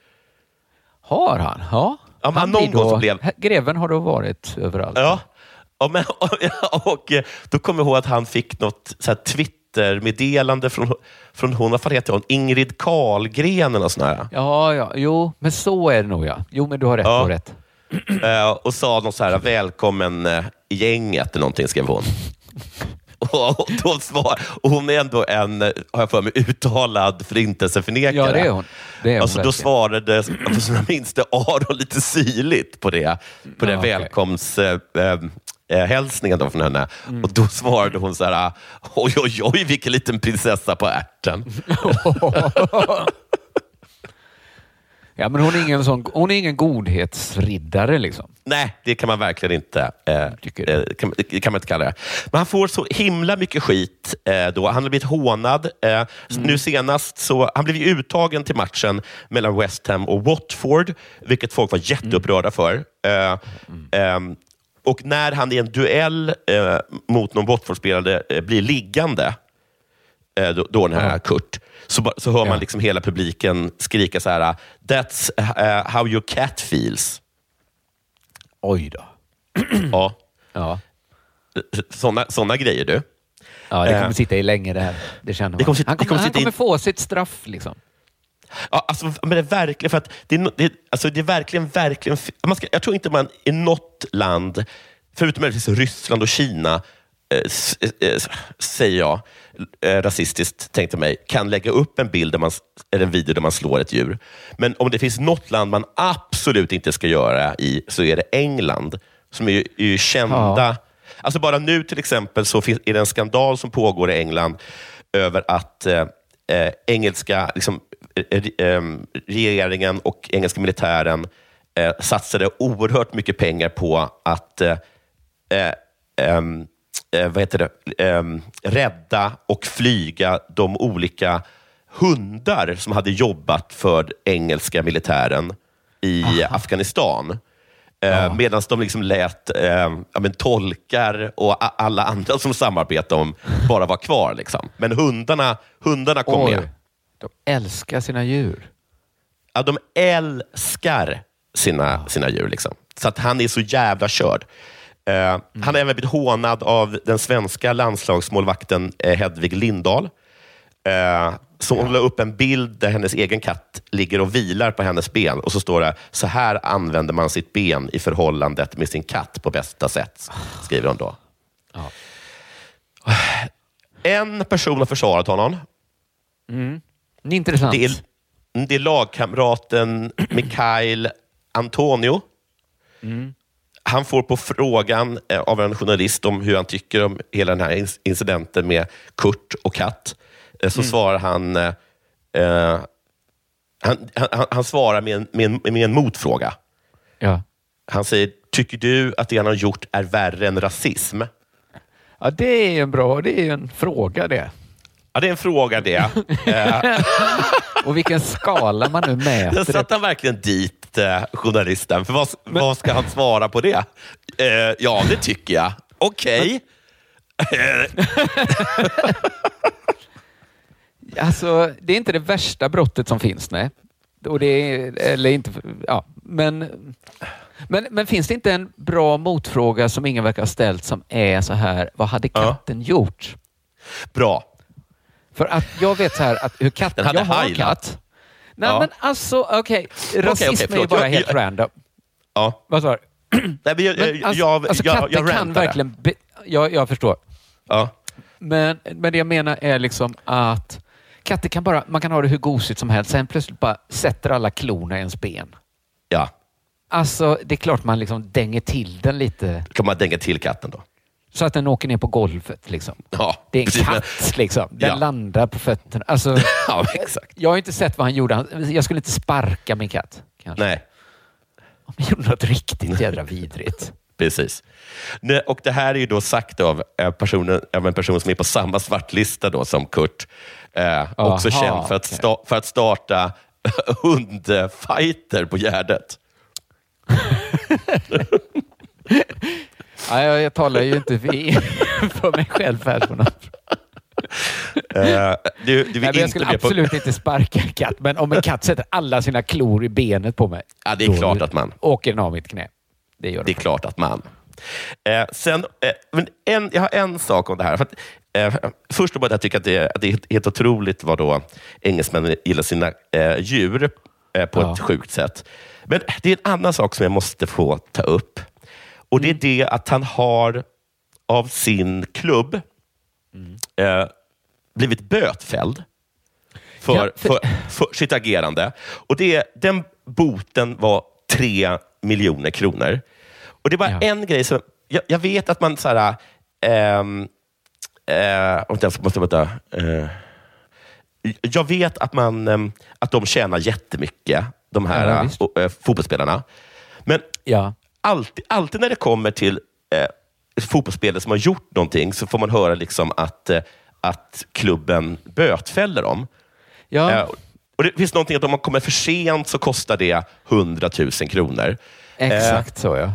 [SPEAKER 3] har han? Ja.
[SPEAKER 2] Ja,
[SPEAKER 3] han
[SPEAKER 2] någon
[SPEAKER 3] då,
[SPEAKER 2] så blev-
[SPEAKER 3] Greven har då varit överallt.
[SPEAKER 2] Ja. Och, men, och, och eh, då kommer jag ihåg att han fick något så här Twitter-meddelande från, från hon, vad fan heter hon? Ingrid Karlgren eller något sånt här.
[SPEAKER 3] Ja, ja, jo, men så är det nog ja. Jo, men du har rätt.
[SPEAKER 2] Ja.
[SPEAKER 3] Du har rätt.
[SPEAKER 2] Eh, och sa något så här, välkommen eh, i gänget eller någonting, skrev hon. Och, då svar, och hon är ändå en, har jag för mig, uttalad förintelseförnekare.
[SPEAKER 3] Ja, det är hon. Det är hon
[SPEAKER 2] alltså, då svarade, som jag minns det, Aron lite syrligt på det. På den
[SPEAKER 3] Ja, okej.
[SPEAKER 2] välkomst... Eh, eh, från henne.
[SPEAKER 3] Mm.
[SPEAKER 2] Och då svarade hon så här, oj, oj, oj, vilken liten prinsessa på ärten.
[SPEAKER 3] Ja, men hon är ingen, sån, hon är ingen godhetsriddare liksom.
[SPEAKER 2] Nej, det kan man verkligen inte, eh, eh, kan, det kan man inte kalla det. Men han får så himla mycket skit eh, då. Han har blivit hånad. Eh, Nu senast så, han blev ju uttagen till matchen mellan West Ham och Watford, vilket folk var jätteupprörda för. Eh, ehm, och när han i en duell eh, mot någon Watford-spelare blir liggande, då, då den här Kurt, så, ba- så hör man
[SPEAKER 3] Ja.
[SPEAKER 2] liksom hela publiken skrika så här, That's eh, how your cat feels.
[SPEAKER 3] Oj då.
[SPEAKER 2] Ja.
[SPEAKER 3] Ja.
[SPEAKER 2] Såna, såna grejer du.
[SPEAKER 3] Ja, det kommer
[SPEAKER 2] Eh.
[SPEAKER 3] sitta i länge det här. Det känner man.
[SPEAKER 2] Det kommer
[SPEAKER 3] han kommer,
[SPEAKER 2] kommer
[SPEAKER 3] han kommer få sitt straff liksom.
[SPEAKER 2] Ja, alltså, men det är verkligen, för att det det, alltså, det är verkligen, verkligen... Man ska, jag tror inte man i något land, förutom möjligtvis Ryssland och Kina, säger jag, eh, rasistiskt tänkte mig, kan lägga upp en bild där man, eller en video där man slår ett djur. Men om det finns något land man absolut inte ska göra i, så är det England, som är ju, är ju kända
[SPEAKER 3] Ja.
[SPEAKER 2] Alltså bara nu till exempel så finns, är det en skandal som pågår i England över att eh, eh, engelska liksom, eh, eh, regeringen och engelska militären eh, satsade oerhört mycket pengar på att eh, eh, eh, vad heter det? Ehm, rädda och flyga de olika hundar som hade jobbat för engelska militären i Afghanistan. Eh, Medan de liksom lät eh, ja, men tolkar och alla andra som samarbetade om bara var kvar. Liksom. Men hundarna, hundarna kom med.
[SPEAKER 3] De älskar sina djur.
[SPEAKER 2] Ja, de älskar sina, sina djur. Liksom. Så att han är så jävla körd. Eh, Han har även blivit hånad av den svenska landslagsmålvakten eh, Hedvig Lindahl. Eh, så hon la upp en bild där hennes egen katt ligger och vilar på hennes ben och så står det så här använder man sitt ben i förhållandet med sin katt på bästa sätt, skriver hon då. En person har försvarat honom.
[SPEAKER 3] Intressant.
[SPEAKER 2] Det är, det är lagkamraten Mikhail Antonio. Han får på frågan eh, av en journalist om hur han tycker om hela den här inc- incidenten med Kurt och Katt, eh, så svarar han, eh, eh, han, han, han svarar med en, med, en, med en motfråga.
[SPEAKER 3] Ja.
[SPEAKER 2] Han säger, tycker du att det han har gjort är värre än rasism?
[SPEAKER 3] ja, det är en bra, det är en fråga det.
[SPEAKER 2] Ja, det är en fråga det.
[SPEAKER 3] Och vilken skala man nu
[SPEAKER 2] Där
[SPEAKER 3] mäter det
[SPEAKER 2] satte han verkligen dit eh, journalisten. För vad, vad ska han svara på det? Eh, ja, det tycker jag. Okej. Eh,
[SPEAKER 3] Alltså, det är inte det värsta brottet som finns, nej. Och det är, eller inte, ja, men, men, men finns det inte en bra motfråga som ingen verkar ha ställt som är så här, vad hade
[SPEAKER 2] Ja.
[SPEAKER 3] katten gjort?
[SPEAKER 2] Bra.
[SPEAKER 3] För att jag vet så här att hur katten, jag har en katt. Nej
[SPEAKER 2] Ja.
[SPEAKER 3] men alltså, okej, rasism
[SPEAKER 2] okej,
[SPEAKER 3] är ju bara
[SPEAKER 2] Jag-
[SPEAKER 3] helt
[SPEAKER 2] jag-
[SPEAKER 3] random.
[SPEAKER 2] Ja.
[SPEAKER 3] Vad sa du?
[SPEAKER 2] Nej, men jag,
[SPEAKER 3] Men
[SPEAKER 2] jag,
[SPEAKER 3] alltså,
[SPEAKER 2] jag,
[SPEAKER 3] alltså
[SPEAKER 2] jag
[SPEAKER 3] kan verkligen... Be, jag, jag förstår.
[SPEAKER 2] Ja.
[SPEAKER 3] Men, men det jag menar är liksom att katter kan bara, man kan ha det hur gosigt som helst, sen plötsligt bara sätter alla klorna i ens ben.
[SPEAKER 2] ja.
[SPEAKER 3] Alltså, det är klart man liksom dänger till den lite
[SPEAKER 2] kan man dänga till katten då.
[SPEAKER 3] Så att den åker ner på golvet. Liksom.
[SPEAKER 2] Ja,
[SPEAKER 3] Det är en
[SPEAKER 2] precis,
[SPEAKER 3] katt, liksom. Den
[SPEAKER 2] Ja.
[SPEAKER 3] landar på fötterna. Alltså,
[SPEAKER 2] Ja, exakt.
[SPEAKER 3] jag har inte sett vad han gjorde. Jag skulle inte sparka min katt. Kanske.
[SPEAKER 2] Nej,
[SPEAKER 3] Om han gjorde något riktigt jädra vidrigt.
[SPEAKER 2] precis. Och Det här är ju då sagt av, eh, personen, av en person som är på samma svartlista då som Kurt. Eh, också
[SPEAKER 3] Aha,
[SPEAKER 2] känd för att, sta, för att starta hundfighter på Gärdet.
[SPEAKER 3] Ja, jag, jag talar ju inte för, för mig själv här. På något.
[SPEAKER 2] Eh, du, du vill
[SPEAKER 3] Nej, jag
[SPEAKER 2] inte
[SPEAKER 3] skulle
[SPEAKER 2] med på...
[SPEAKER 3] absolut inte sparka en katt, men om en katt sätter alla sina klor i benet på mig,
[SPEAKER 2] Ja, det är klart att man...
[SPEAKER 3] åker den av mitt knä. Det gör
[SPEAKER 2] Det är klart att man. Eh, sen, eh, men en, jag har en sak om det här. För att, eh, först och främst, jag tycker att det, att det är helt otroligt vad då engelsmännen gillar sina eh, djur eh, på
[SPEAKER 3] Ja.
[SPEAKER 2] ett sjukt sätt. Men det är en annan sak som jag måste få ta upp. Och
[SPEAKER 3] Mm.
[SPEAKER 2] Det är det att han har av sin klubb
[SPEAKER 3] Mm.
[SPEAKER 2] eh, blivit bötfälld för,
[SPEAKER 3] Ja, för-
[SPEAKER 2] för, för sitt agerande. Och det, den boten var tre miljoner kronor. Och Det var
[SPEAKER 3] Ja.
[SPEAKER 2] en grej som... Jag, jag vet att man... Så här, eh, vänta, jag måste vänta. Eh, jag vet att, man, ehm, att de tjänar jättemycket, de här
[SPEAKER 3] Ja,
[SPEAKER 2] eh, fotbollsspelarna. Men
[SPEAKER 3] Ja.
[SPEAKER 2] Alltid, alltid när det kommer till eh, fotbollsspelare som har gjort någonting så får man höra liksom att, eh, att klubben bötfäller dem.
[SPEAKER 3] Ja.
[SPEAKER 2] Eh, och det finns någonting att om man kommer för sent så kostar det 100 000 kronor.
[SPEAKER 3] Exakt så ja.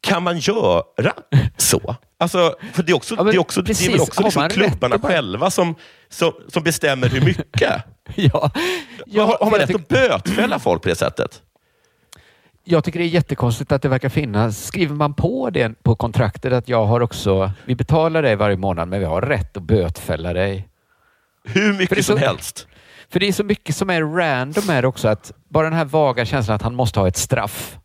[SPEAKER 2] Kan man göra så? Alltså, för det är, också,
[SPEAKER 3] Ja,
[SPEAKER 2] det är, också, det är
[SPEAKER 3] precis.
[SPEAKER 2] också liksom
[SPEAKER 3] rätt
[SPEAKER 2] klubbarna
[SPEAKER 3] bara-
[SPEAKER 2] själva som, som, som bestämmer hur mycket.
[SPEAKER 3] ja.
[SPEAKER 2] har, har man rätt att bötfälla folk på det sättet?
[SPEAKER 3] Jag tycker det är jättekonstigt att det verkar finnas. Skriver man på det på kontraktet att jag har också, vi betalar dig varje månad men vi har rätt att bötfälla dig.
[SPEAKER 2] Hur mycket
[SPEAKER 3] så-
[SPEAKER 2] som helst.
[SPEAKER 3] För det är så mycket som är random är det också att bara den här vaga känslan att han måste ha ett straff.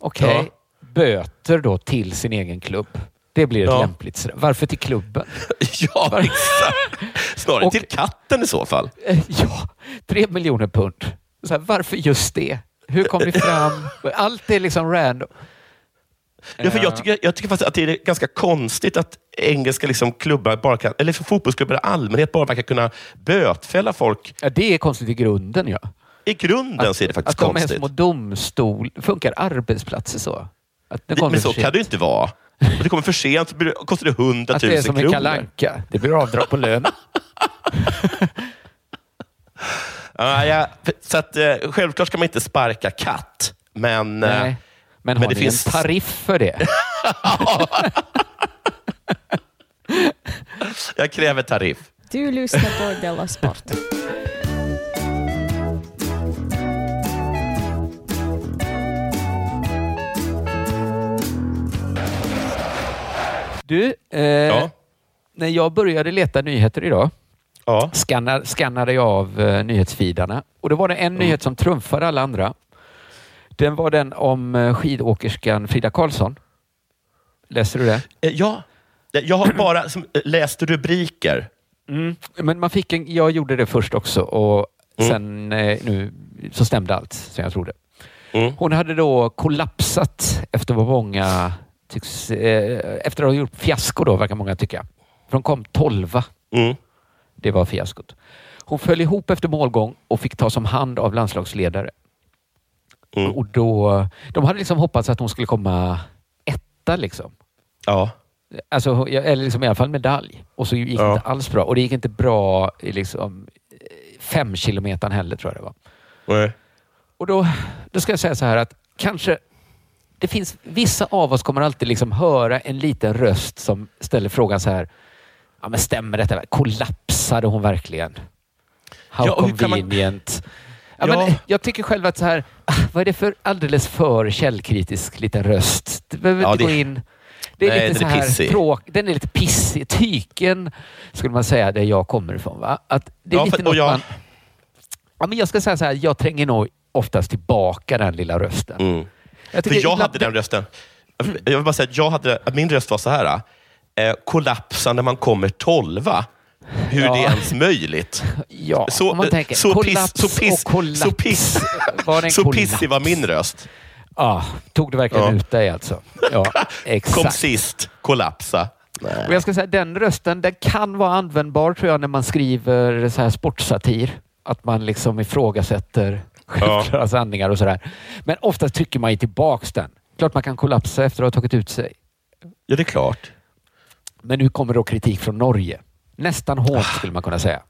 [SPEAKER 3] Okej,
[SPEAKER 2] Ja.
[SPEAKER 3] böter då till sin egen klubb. Det blir ett
[SPEAKER 2] Ja.
[SPEAKER 3] lämpligt straff. Varför till klubben?
[SPEAKER 2] Ja, exakt. Snarare
[SPEAKER 3] Och-
[SPEAKER 2] till katten i så fall.
[SPEAKER 3] Eh, Ja, tre miljoner pund. Så här, varför just det? Hur kom det fram? Allt är liksom random.
[SPEAKER 2] Ja, för jag, tycker, jag tycker faktiskt att det är ganska konstigt att engelska liksom klubbar, bara kan, eller för fotbollsklubbar i allmänhet, bara verkar kunna bötfälla folk.
[SPEAKER 3] Ja, det är konstigt i grunden. Ja.
[SPEAKER 2] I grunden så är det faktiskt
[SPEAKER 3] att de är
[SPEAKER 2] konstigt.
[SPEAKER 3] små domstol. Funkar arbetsplatser så? Att det
[SPEAKER 2] men så kan det ju inte vara. Om det kommer för sent så blir kostar det 100
[SPEAKER 3] Att
[SPEAKER 2] 000
[SPEAKER 3] det är som en
[SPEAKER 2] kronor.
[SPEAKER 3] kalanka. Det blir avdrag på lön.
[SPEAKER 2] Ja, ja, så att, eh, självklart ska man inte sparka katt, men... eh,
[SPEAKER 3] Nej. Men,
[SPEAKER 2] men
[SPEAKER 3] har
[SPEAKER 2] det
[SPEAKER 3] ni
[SPEAKER 2] finns-
[SPEAKER 3] en tariff för det?
[SPEAKER 2] Jag kräver tariff.
[SPEAKER 5] Du lyssnar på Della Sport.
[SPEAKER 3] Du, eh,
[SPEAKER 2] Ja.
[SPEAKER 3] när jag började leta nyheter idag
[SPEAKER 2] Ja.
[SPEAKER 3] skannar, skannade jag av eh, nyhetsfeedarna och då var det en nyhet som trumfade alla andra. Den var den om eh, skidåkerskan Frida Karlsson. Läste du det?
[SPEAKER 2] Eh, ja. Jag har bara som, eh, läst rubriker.
[SPEAKER 3] Men man fick en, jag gjorde det först också och
[SPEAKER 2] Mm.
[SPEAKER 3] Sen eh, nu så stämde allt som jag trodde.
[SPEAKER 2] Mm.
[SPEAKER 3] Hon hade då kollapsat efter vad många tycks, eh, efter att ha gjort fiasko då, verkar många tycka. För de kom tolva.
[SPEAKER 2] Mm.
[SPEAKER 3] Det var fiaskot. Hon föll ihop efter målgång och fick tas om hand av landslagsledare.
[SPEAKER 2] Mm.
[SPEAKER 3] Och då, de hade liksom hoppats att hon skulle komma etta. Liksom.
[SPEAKER 2] Ja.
[SPEAKER 3] Alltså, eller liksom i alla fall medalj. Och så gick det
[SPEAKER 2] Ja.
[SPEAKER 3] inte alls bra. Och det gick inte bra i liksom, fem kilometer heller, tror jag det var.
[SPEAKER 2] Nej.
[SPEAKER 3] Och då, då ska jag säga så här att kanske det finns vissa av oss kommer alltid liksom höra en liten röst som ställer frågan så här. Ja, men stämmer detta? Kollapsade hon verkligen? How
[SPEAKER 2] Ja, kan man-
[SPEAKER 3] convenient. Ja,
[SPEAKER 2] Ja.
[SPEAKER 3] Men jag tycker själv att så här, ah, vad är det för alldeles för källkritisk liten röst? Du behöver
[SPEAKER 2] Ja,
[SPEAKER 3] inte
[SPEAKER 2] det-
[SPEAKER 3] gå in. Det är
[SPEAKER 2] Nej,
[SPEAKER 3] lite
[SPEAKER 2] den
[SPEAKER 3] så
[SPEAKER 2] är
[SPEAKER 3] här
[SPEAKER 2] pissig.
[SPEAKER 3] tråk, Den är lite pissig. Tyken skulle man säga där jag kommer ifrån. Va? Att det är
[SPEAKER 2] Ja,
[SPEAKER 3] lite
[SPEAKER 2] för-
[SPEAKER 3] något
[SPEAKER 2] jag-
[SPEAKER 3] man... Ja, men jag ska säga så här, jag tränger nog oftast tillbaka den lilla rösten.
[SPEAKER 2] Mm.
[SPEAKER 3] Jag
[SPEAKER 2] För jag hade den rösten. Jag vill bara säga att jag hade, min röst var så här. Eh, kollapsa när man kommer tolva. Hur
[SPEAKER 3] Ja.
[SPEAKER 2] det är ens möjligt.
[SPEAKER 3] Ja,
[SPEAKER 2] Så,
[SPEAKER 3] man tänker
[SPEAKER 2] så,
[SPEAKER 3] kollaps
[SPEAKER 2] piss, så, piss,
[SPEAKER 3] och kollaps.
[SPEAKER 2] så, piss,
[SPEAKER 3] Var
[SPEAKER 2] så
[SPEAKER 3] kollaps?
[SPEAKER 2] pissig var min röst.
[SPEAKER 3] Ja, tog du verkligen
[SPEAKER 2] Ja.
[SPEAKER 3] ut dig alltså? Ja,
[SPEAKER 2] Kom
[SPEAKER 3] exakt.
[SPEAKER 2] sist, kollapsa. Nej.
[SPEAKER 3] Och jag ska säga, den rösten den kan vara användbar tror jag när man skriver så här sportsatir. Att man liksom ifrågasätter självklara sanningar och sådär. Men oftast trycker man ju tillbaks den. Klart man kan kollapsa efter att ha tagit ut sig.
[SPEAKER 2] Ja, det är klart.
[SPEAKER 3] Men nu kommer då kritik från Norge. Nästan hårt skulle man kunna säga.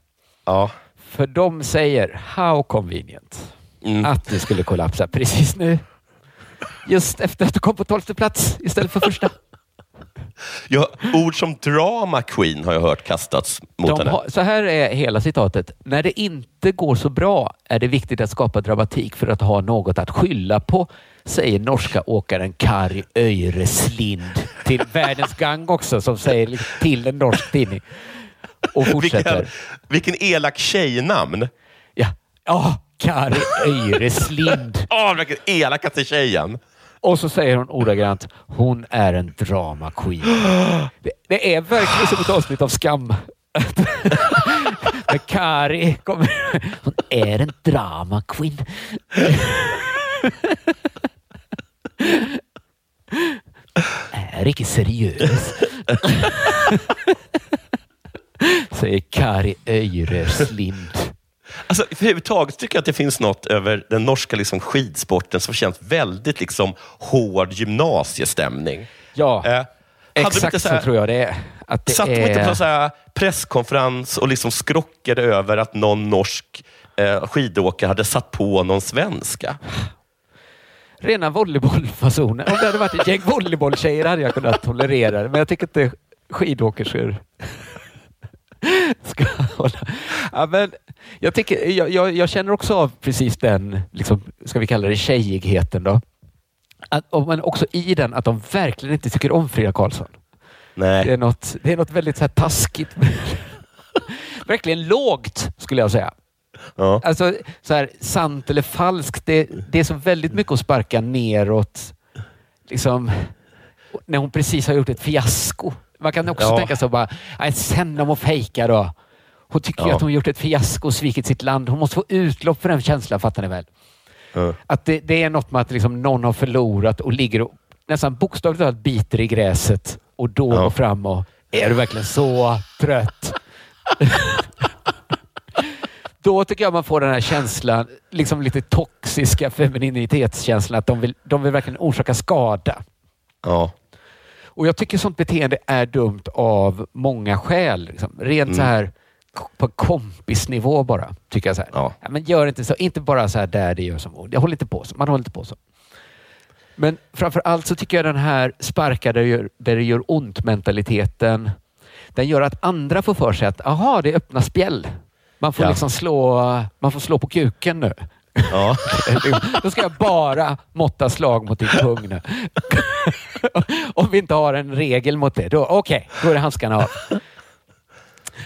[SPEAKER 2] Ja.
[SPEAKER 3] För de säger how convenient
[SPEAKER 2] Mm.
[SPEAKER 3] att du skulle kollapsa precis nu. Just efter att du kom på tolfte plats istället för första.
[SPEAKER 2] Ja, ord som drama queen har jag hört kastats mot
[SPEAKER 3] De
[SPEAKER 2] henne.
[SPEAKER 3] har, så här är hela citatet. När det inte går så bra är det viktigt att skapa dramatik för att ha något att skylla på, säger norska åkaren Kari Öireslind till Världens Gang också, som säger till en norsk tidning. Och fortsätter.
[SPEAKER 2] Vilken, vilken elak tjejnamn.
[SPEAKER 3] Ja, ja Kari Öireslind.
[SPEAKER 2] Åh, vilken elakaste tjejen.
[SPEAKER 3] Och så säger hon ordagrant, hon är en drama queen. Det, det är verkligen som ett avsnitt av Skam. När Kari kommer... Hon är en drama queen. är inte seriös. Säger Kari Öireslind.
[SPEAKER 2] Alltså, överhuvudtaget tycker jag att det finns något över den norska liksom, skidsporten som känns väldigt liksom, hård gymnasiestämning.
[SPEAKER 3] Ja,
[SPEAKER 2] Eh, de
[SPEAKER 3] exakt så,
[SPEAKER 2] så här-
[SPEAKER 3] tror jag det är. Att det
[SPEAKER 2] Satt de
[SPEAKER 3] är...
[SPEAKER 2] inte på så här presskonferens och liksom skrockade över att någon norsk eh, skidåkare hade satt på någon svenska?
[SPEAKER 3] Rena volleybollfasoner. Om det hade varit ett gäng volleybolltjejer hade jag kunnat tolerera det, men jag tycker inte skidåkerskor ska hålla... Ja, men jag, tycker, jag, jag, jag känner också av precis den, liksom, ska vi kalla det tjejigheten då. Att, men också i den att de verkligen inte tycker om Frida Karlsson.
[SPEAKER 2] Nej.
[SPEAKER 3] Det är något, det är något väldigt så här taskigt. verkligen lågt skulle jag säga.
[SPEAKER 2] Ja.
[SPEAKER 3] Alltså, så här, sant eller falskt, det, det är så väldigt mycket att sparka neråt. Liksom, när hon precis har gjort ett fiasko. Man kan också
[SPEAKER 2] Ja.
[SPEAKER 3] tänka så bara, "Nej, sen om hon fejkar då. Hon tycker ju
[SPEAKER 2] Ja.
[SPEAKER 3] att hon gjort ett fiasko och svikit sitt land. Hon måste få utlopp för den känslan, fattar ni väl?
[SPEAKER 2] Ja.
[SPEAKER 3] Att det, det är något med att liksom någon har förlorat och ligger och nästan bokstavligt talat biter i gräset och då
[SPEAKER 2] Ja.
[SPEAKER 3] går fram och är du verkligen så trött? då tycker jag man får den här känslan, liksom lite toxiska femininitetskänslan att de vill, de vill verkligen orsaka skada.
[SPEAKER 2] Ja.
[SPEAKER 3] Och jag tycker sånt beteende är dumt av många skäl. Liksom. Rent
[SPEAKER 2] Mm.
[SPEAKER 3] så här på kompisnivå bara, tycker jag. Så här.
[SPEAKER 2] Ja.
[SPEAKER 3] men gör inte så. Inte bara så här där det gör som Jag håller inte på så. Man håller inte på så. Men framför allt så tycker jag den här sparka där det gör, där det gör ont-mentaliteten, den gör att andra får för sig att aha, det är öppna spjäll. Man får
[SPEAKER 2] Ja.
[SPEAKER 3] liksom slå, man får slå på kuken nu.
[SPEAKER 2] Ja.
[SPEAKER 3] Då ska jag bara måtta slag mot din pung nu. Om vi inte har en regel mot det, okej, då är det handskarna av.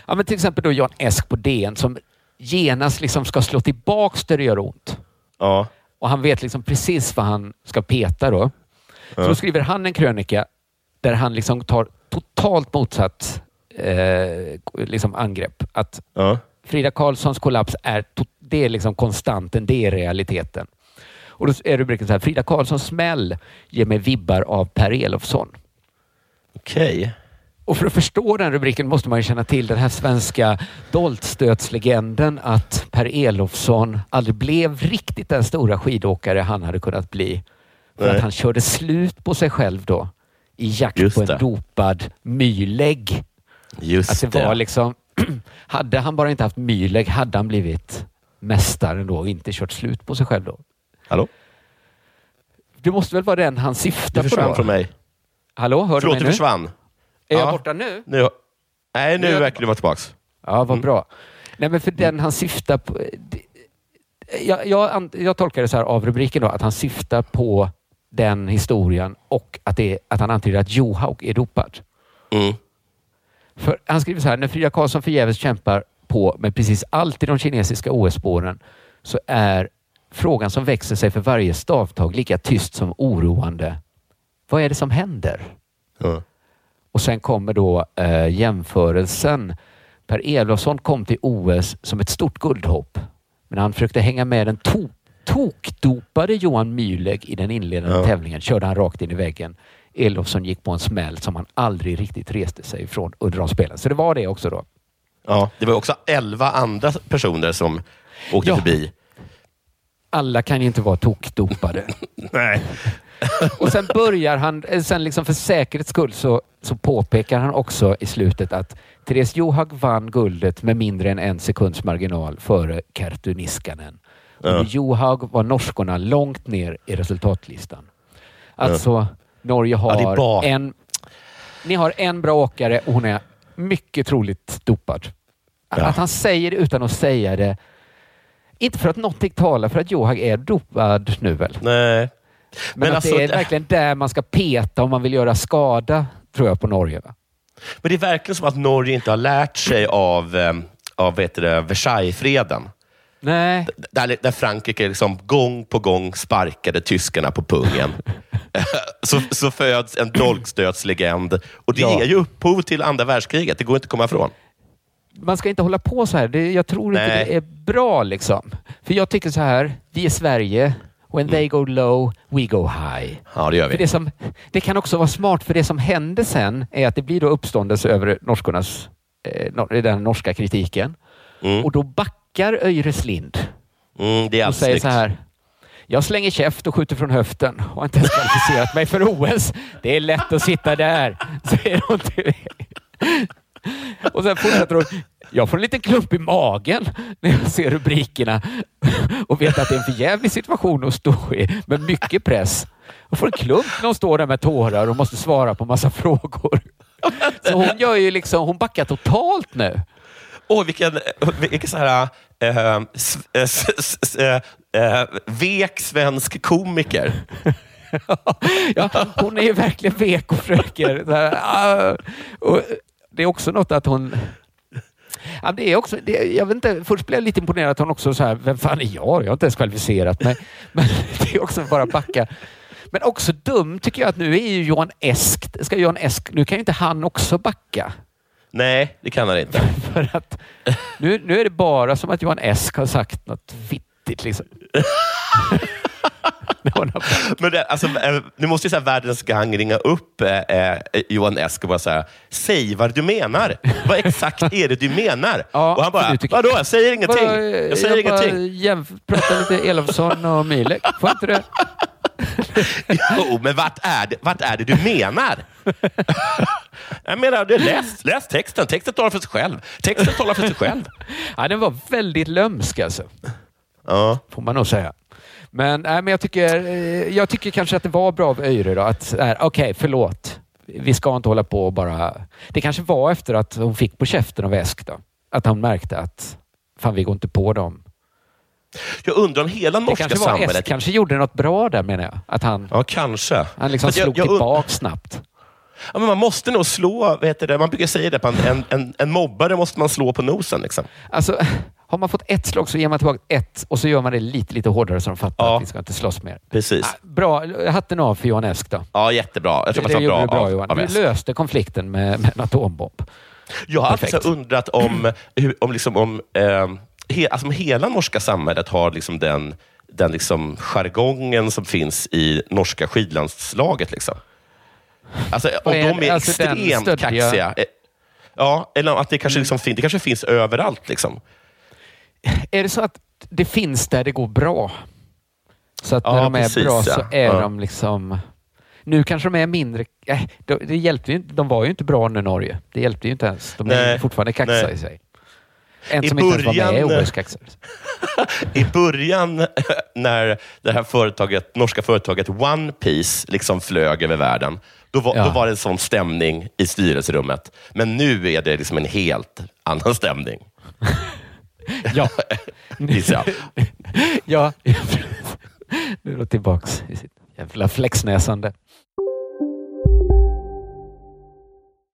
[SPEAKER 3] Ja, men till exempel då Jan Esk på DN som genast liksom ska slå tillbaks där det gör ont.
[SPEAKER 2] Ja.
[SPEAKER 3] Och han vet liksom precis vad han ska peta då. Så
[SPEAKER 2] Ja.
[SPEAKER 3] då skriver han en krönika där han liksom tar totalt motsatt eh, liksom angrepp. Att
[SPEAKER 2] Ja.
[SPEAKER 3] Frida Karlssons kollaps är, det är liksom konstanten, det är realiteten. Och då är rubriken så här, Frida Karlssons smäll ger mig vibbar av Per Elofsson.
[SPEAKER 2] Okej.
[SPEAKER 3] Och för att förstå den rubriken måste man ju känna till den här svenska doltstötslegenden att Per Elofsson aldrig blev riktigt den stora skidåkare han hade kunnat bli. För
[SPEAKER 2] Nej.
[SPEAKER 3] att han körde slut på sig själv då i jakt
[SPEAKER 2] Just
[SPEAKER 3] på en
[SPEAKER 2] det.
[SPEAKER 3] dopad mylägg.
[SPEAKER 2] Just
[SPEAKER 3] Att det var liksom, hade han bara inte haft mylägg hade han blivit mästare då och inte kört slut på sig själv då.
[SPEAKER 2] Hallå?
[SPEAKER 3] Det måste väl vara den han
[SPEAKER 2] Du
[SPEAKER 3] syftar på
[SPEAKER 2] försvann
[SPEAKER 3] då?
[SPEAKER 2] från mig.
[SPEAKER 3] Hallå, hör du
[SPEAKER 2] Förlåt,
[SPEAKER 3] mig
[SPEAKER 2] du
[SPEAKER 3] nu?
[SPEAKER 2] försvann.
[SPEAKER 3] Är jag
[SPEAKER 2] Ja.
[SPEAKER 3] borta nu?
[SPEAKER 2] Nu, nej,
[SPEAKER 3] Nu jag
[SPEAKER 2] verkar du vara tillbaks.
[SPEAKER 3] Ja, vad
[SPEAKER 2] Mm.
[SPEAKER 3] bra. Nej, men för den han syftar på... Jag, jag, jag tolkar det så här av rubriken då, att han syftar på den historien och att, det, att han antyder att Johaug är dopad.
[SPEAKER 2] Mm.
[SPEAKER 3] För han skriver så här, när Frida Karlsson förgäves kämpar på med precis allt i de kinesiska OS-spåren så är frågan som växer sig för varje stavtag lika tyst som oroande. Vad är det som händer?
[SPEAKER 2] Ja.
[SPEAKER 3] Och sen kommer då eh, jämförelsen. Per Elofsson kom till OS som ett stort guldhopp. Men han försökte hänga med den to- tokdopade Johan Mühlegg i den inledande
[SPEAKER 2] Ja.
[SPEAKER 3] tävlingen. Körde han rakt in i väggen. Elofsson gick på en smäll som han aldrig riktigt reste sig ifrån under de spelen. Så det var det också då.
[SPEAKER 2] Ja, det var också elva andra personer som åkte
[SPEAKER 3] Ja.
[SPEAKER 2] förbi.
[SPEAKER 3] Alla kan ju inte vara tokdopade.
[SPEAKER 2] Nej.
[SPEAKER 3] Och sen börjar han, eh, sen liksom för säkerhets skull så, så påpekar han också i slutet att Therese Johaug vann guldet med mindre än en sekunds marginal före Kerttu Niskanen. Och
[SPEAKER 2] Ja.
[SPEAKER 3] med Johaug var norskorna långt ner i resultatlistan. Alltså,
[SPEAKER 2] Ja, är
[SPEAKER 3] har
[SPEAKER 2] bra.
[SPEAKER 3] en... Ni har en bra åkare och hon är mycket troligt dopad.
[SPEAKER 2] Ja.
[SPEAKER 3] Att han säger det utan att säga det. Inte för att någonting talar för att Johaug är dopad nu väl?
[SPEAKER 2] Nej.
[SPEAKER 3] Men,
[SPEAKER 2] Men
[SPEAKER 3] att
[SPEAKER 2] alltså,
[SPEAKER 3] det är verkligen där man ska peta om man vill göra skada, tror jag, på Norge. Va?
[SPEAKER 2] Men det är verkligen som att Norge inte har lärt sig av, eh, av Versaillesfreden.
[SPEAKER 3] Nej,
[SPEAKER 2] Där, där Frankrike liksom gång på gång sparkade tyskarna på pungen. så, så föds en dolkstötslegend. Och det
[SPEAKER 3] Ja.
[SPEAKER 2] ger ju upphov till andra världskriget. Det går inte att komma ifrån.
[SPEAKER 3] man ska inte hålla på så här. Det, jag tror inte
[SPEAKER 2] Nej.
[SPEAKER 3] det är bra. liksom. För jag tycker så här, vi är Sverige. When they go low, we go high.
[SPEAKER 2] Ja, det gör
[SPEAKER 3] För
[SPEAKER 2] vi.
[SPEAKER 3] det, som, det kan också vara smart, för det som hände sen är att det blir då uppståndelse över norskornas, eh, den norska kritiken.
[SPEAKER 2] Mm.
[SPEAKER 3] Och då backar Öjres Lind
[SPEAKER 2] Mm, det är
[SPEAKER 3] och säger
[SPEAKER 2] snyggt.
[SPEAKER 3] så här. Jag slänger käft och skjuter från höften och har inte ens kvalificerat mig för OS. Det är lätt att sitta där, säger hon till Och sen fortsätter hon. Jag får en liten klump i magen när jag ser rubrikerna och vet att det är en förjävlig situation att stå i med mycket press. Jag får en klump när hon står där med tårar och måste svara på massa frågor. Så hon gör ju liksom, hon backar totalt nu.
[SPEAKER 2] Åh, vilken, vilken så här, ehm, eh, s, s, s, eh, eh vek svensk komiker.
[SPEAKER 3] ja, hon är ju verkligen vek ah, och fröker. det är också något att hon... Ja, det är också, det, jag vet inte, först blev jag lite imponerad att hon också så här, vem fan är jag? Jag har inte ens kvalificerat mig. Men det är också bara backa. Men också dum tycker jag att nu är ju Johan Esk, ska Johan Esk, nu kan ju inte han också backa.
[SPEAKER 2] Nej, det kan han inte.
[SPEAKER 3] För att nu, nu är det bara som att Johan Esk har sagt något vittigt liksom.
[SPEAKER 2] Men det, alltså, eh, nu måste ju så här, världens gang ringa upp eh, eh, Johan Esk och bara säga, säg vad du menar. Vad exakt är det du menar?
[SPEAKER 3] Ja,
[SPEAKER 2] och han bara,
[SPEAKER 3] tycker-
[SPEAKER 2] vadå? Jag säger ingenting.
[SPEAKER 3] Bara,
[SPEAKER 2] Jag säger
[SPEAKER 3] bara
[SPEAKER 2] ingenting.
[SPEAKER 3] jämf- pratar lite Elofsson och Milek. Får jag inte det?
[SPEAKER 2] Jo, men vart är det, vart är det du menar? Jag menar, det, läs, läs texten. Texten talar för sig själv. Texten talar för sig själv.
[SPEAKER 3] Ja, den var väldigt lömsk alltså.
[SPEAKER 2] Ja.
[SPEAKER 3] Får man nog säga. Men, nej, men jag, tycker, eh, jag tycker kanske att det var bra av Öjre då. Att, Okej, förlåt. Vi ska inte hålla på och bara... Det kanske var efter att hon fick på käften av Esk då. Att hon märkte att fan, vi går inte på dem.
[SPEAKER 2] Jag undrar om hela
[SPEAKER 3] Det
[SPEAKER 2] norska
[SPEAKER 3] kanske var
[SPEAKER 2] samhället...
[SPEAKER 3] Esk kanske gjorde något bra där menar jag. Att han,
[SPEAKER 2] Ja, kanske.
[SPEAKER 3] han liksom
[SPEAKER 2] jag-
[SPEAKER 3] slog
[SPEAKER 2] jag und-
[SPEAKER 3] tillbaka snabbt.
[SPEAKER 2] Ja, men man måste nog slå, vad heter det? man brukar säga det, på en, en, en, mobbare måste man slå på nosen. Liksom.
[SPEAKER 3] Alltså, har man fått ett slag så ger man tillbaka ett och så gör man det lite, lite hårdare så de fattar
[SPEAKER 2] Ja.
[SPEAKER 3] att vi ska inte slåss mer.
[SPEAKER 2] Precis.
[SPEAKER 3] Ah, bra, hatten av för Johan Esk då.
[SPEAKER 2] Ja, jättebra. Jag tror
[SPEAKER 3] det
[SPEAKER 2] det
[SPEAKER 3] gjorde
[SPEAKER 2] bra,
[SPEAKER 3] du bra
[SPEAKER 2] av,
[SPEAKER 3] Johan.
[SPEAKER 2] av
[SPEAKER 3] Du löste konflikten med, med en atombomb.
[SPEAKER 2] Jag har alltid
[SPEAKER 3] Perfekt.
[SPEAKER 2] så undrat om, om, liksom, om, eh, he, alltså om hela norska samhället har liksom den, den liksom jargongen som finns i norska skidlandslaget. Liksom. Alltså, och
[SPEAKER 3] är
[SPEAKER 2] de är
[SPEAKER 3] Alltså
[SPEAKER 2] extremt kaxiga. Eh, Ja, eller att det kanske, liksom, fin- det kanske finns överallt. Liksom.
[SPEAKER 3] Är det så att det finns där det går bra? Så att
[SPEAKER 2] Ja,
[SPEAKER 3] när de är
[SPEAKER 2] precis,
[SPEAKER 3] bra så
[SPEAKER 2] ja.
[SPEAKER 3] är
[SPEAKER 2] Ja.
[SPEAKER 3] de liksom... Nu kanske de är mindre... Äh, det, det hjälpte ju inte. De var ju inte bra nu Norge. Det hjälpte ju inte ens. De är
[SPEAKER 2] Nej,
[SPEAKER 3] fortfarande kaxa
[SPEAKER 2] nej.
[SPEAKER 3] i sig. En
[SPEAKER 2] I
[SPEAKER 3] som inte ens var med
[SPEAKER 2] början-
[SPEAKER 3] i OS kaxades.
[SPEAKER 2] I början när det här företaget, norska företaget One Piece liksom flög över världen, då var,
[SPEAKER 3] Ja.
[SPEAKER 2] då var det en sån stämning i styrelserummet. Men nu är det liksom en helt annan stämning.
[SPEAKER 3] Ja.
[SPEAKER 2] Gissar jag.
[SPEAKER 3] ja. Nu är de tillbaks i sitt jävla flexnäsande.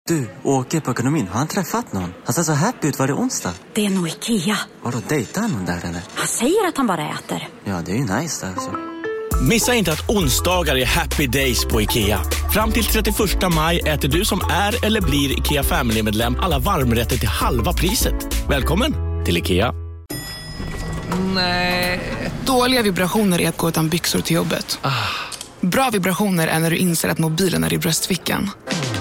[SPEAKER 6] Du, Åke på ekonomin, har han träffat någon? Han ser så happy ut. Var det onsdag?
[SPEAKER 7] Det är nog Ikea.
[SPEAKER 6] Vadå, dejtar han någon där eller?
[SPEAKER 7] Han säger att han bara äter.
[SPEAKER 6] Ja, det är ju nice alltså.
[SPEAKER 8] Missa inte att onsdagar är happy days på IKEA. Fram till 31 maj äter du som är eller blir IKEA Family-medlem alla varmrätter till halva priset. Välkommen till IKEA.
[SPEAKER 9] Nej. Dåliga vibrationer är att gå utan byxor till jobbet. Bra vibrationer är när du inser att mobilen är i bröstfickan.